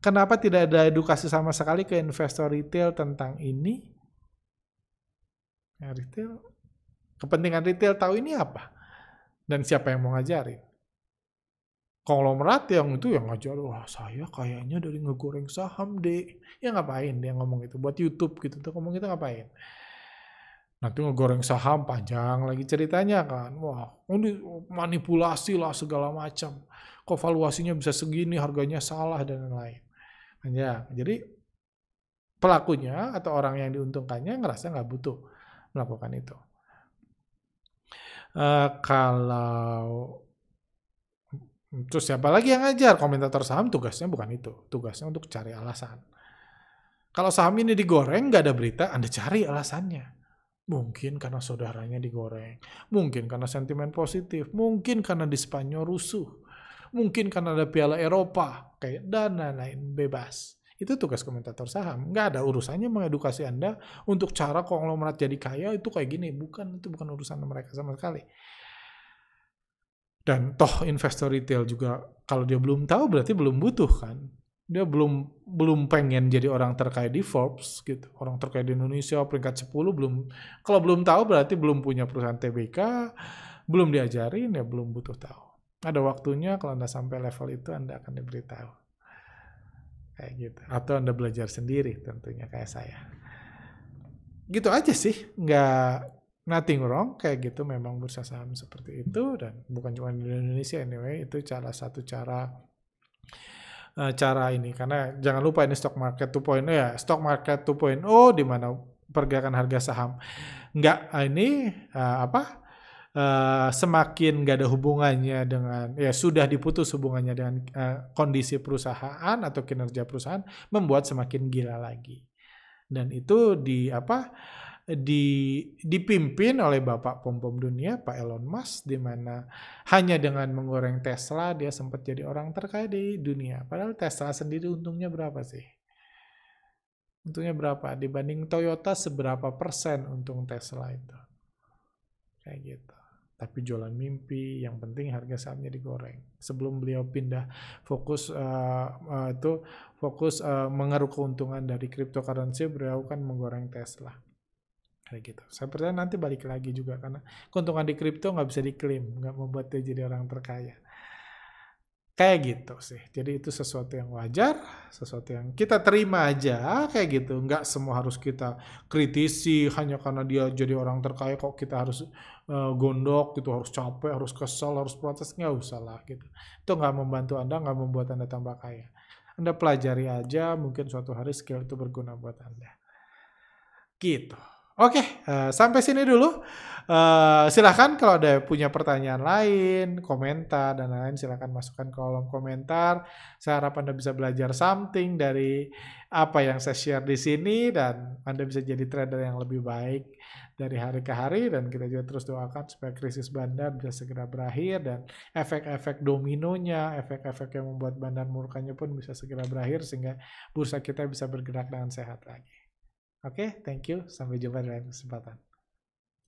kenapa tidak ada edukasi sama sekali ke investor retail tentang ini? Ya, retail kepentingan retail tahu ini apa dan siapa yang mau ngajarin? Konglomerat yang itu yang ngajar, wah saya kayaknya dari ngegoreng saham deh. Ya ngapain dia ngomong itu? Buat YouTube gitu tuh ngomong itu ngapain? Nanti ngegoreng saham panjang lagi ceritanya kan. Wah, ini manipulasi lah segala macam kok valuasinya bisa segini, harganya salah dan lain-lain. Ya, jadi pelakunya atau orang yang diuntungkannya ngerasa nggak butuh melakukan itu. Uh, kalau terus siapa lagi yang ngajar komentator saham tugasnya bukan itu, tugasnya untuk cari alasan. Kalau saham ini digoreng nggak ada berita, Anda cari alasannya. Mungkin karena saudaranya digoreng, mungkin karena sentimen positif, mungkin karena di Spanyol rusuh, mungkin karena ada piala Eropa, kayak dan lain-lain bebas. Itu tugas komentator saham. Nggak ada urusannya mengedukasi Anda untuk cara konglomerat jadi kaya itu kayak gini. Bukan, itu bukan urusan mereka sama sekali. Dan toh investor retail juga kalau dia belum tahu berarti belum butuh kan. Dia belum belum pengen jadi orang terkaya di Forbes gitu. Orang terkaya di Indonesia peringkat 10 belum kalau belum tahu berarti belum punya perusahaan TBK, belum diajarin ya belum butuh tahu. Ada waktunya kalau Anda sampai level itu Anda akan diberitahu. Kayak gitu. Atau Anda belajar sendiri tentunya kayak saya. Gitu aja sih. Nggak nothing wrong. Kayak gitu memang bursa saham seperti itu. Dan bukan cuma di Indonesia anyway. Itu salah satu cara uh, cara ini. Karena jangan lupa ini stock market 2.0 ya. Stock market 2.0 di mana pergerakan harga saham nggak ini uh, apa uh, semakin gak ada hubungannya dengan ya sudah diputus hubungannya dengan uh, kondisi perusahaan atau kinerja perusahaan membuat semakin gila lagi. Dan itu di apa di dipimpin oleh bapak pom pom dunia Pak Elon Musk di mana hanya dengan menggoreng Tesla dia sempat jadi orang terkaya di dunia. Padahal Tesla sendiri untungnya berapa sih? Untungnya berapa? Dibanding Toyota seberapa persen untung Tesla itu? Kayak gitu tapi jualan mimpi yang penting harga sahamnya digoreng sebelum beliau pindah fokus uh, uh, itu fokus uh, mengeruk keuntungan dari cryptocurrency beliau kan menggoreng Tesla kayak gitu saya percaya nanti balik lagi juga karena keuntungan di kripto nggak bisa diklaim nggak membuat dia jadi orang terkaya Kayak gitu sih. Jadi itu sesuatu yang wajar, sesuatu yang kita terima aja kayak gitu. Nggak semua harus kita kritisi hanya karena dia jadi orang terkaya kok kita harus uh, gondok gitu, harus capek, harus kesal, harus protes. Nggak usah lah gitu. Itu nggak membantu Anda, nggak membuat Anda tambah kaya. Anda pelajari aja, mungkin suatu hari skill itu berguna buat Anda. Gitu. Oke, uh, sampai sini dulu. Uh, silahkan kalau ada punya pertanyaan lain, komentar, dan lain-lain silahkan masukkan ke kolom komentar. Saya harap Anda bisa belajar something dari apa yang saya share di sini dan Anda bisa jadi trader yang lebih baik dari hari ke hari dan kita juga terus doakan supaya krisis bandar bisa segera berakhir dan efek-efek dominonya, efek-efek yang membuat bandar murkanya pun bisa segera berakhir sehingga bursa kita bisa bergerak dengan sehat lagi. Oke, okay, thank you. Sampai jumpa di lain kesempatan.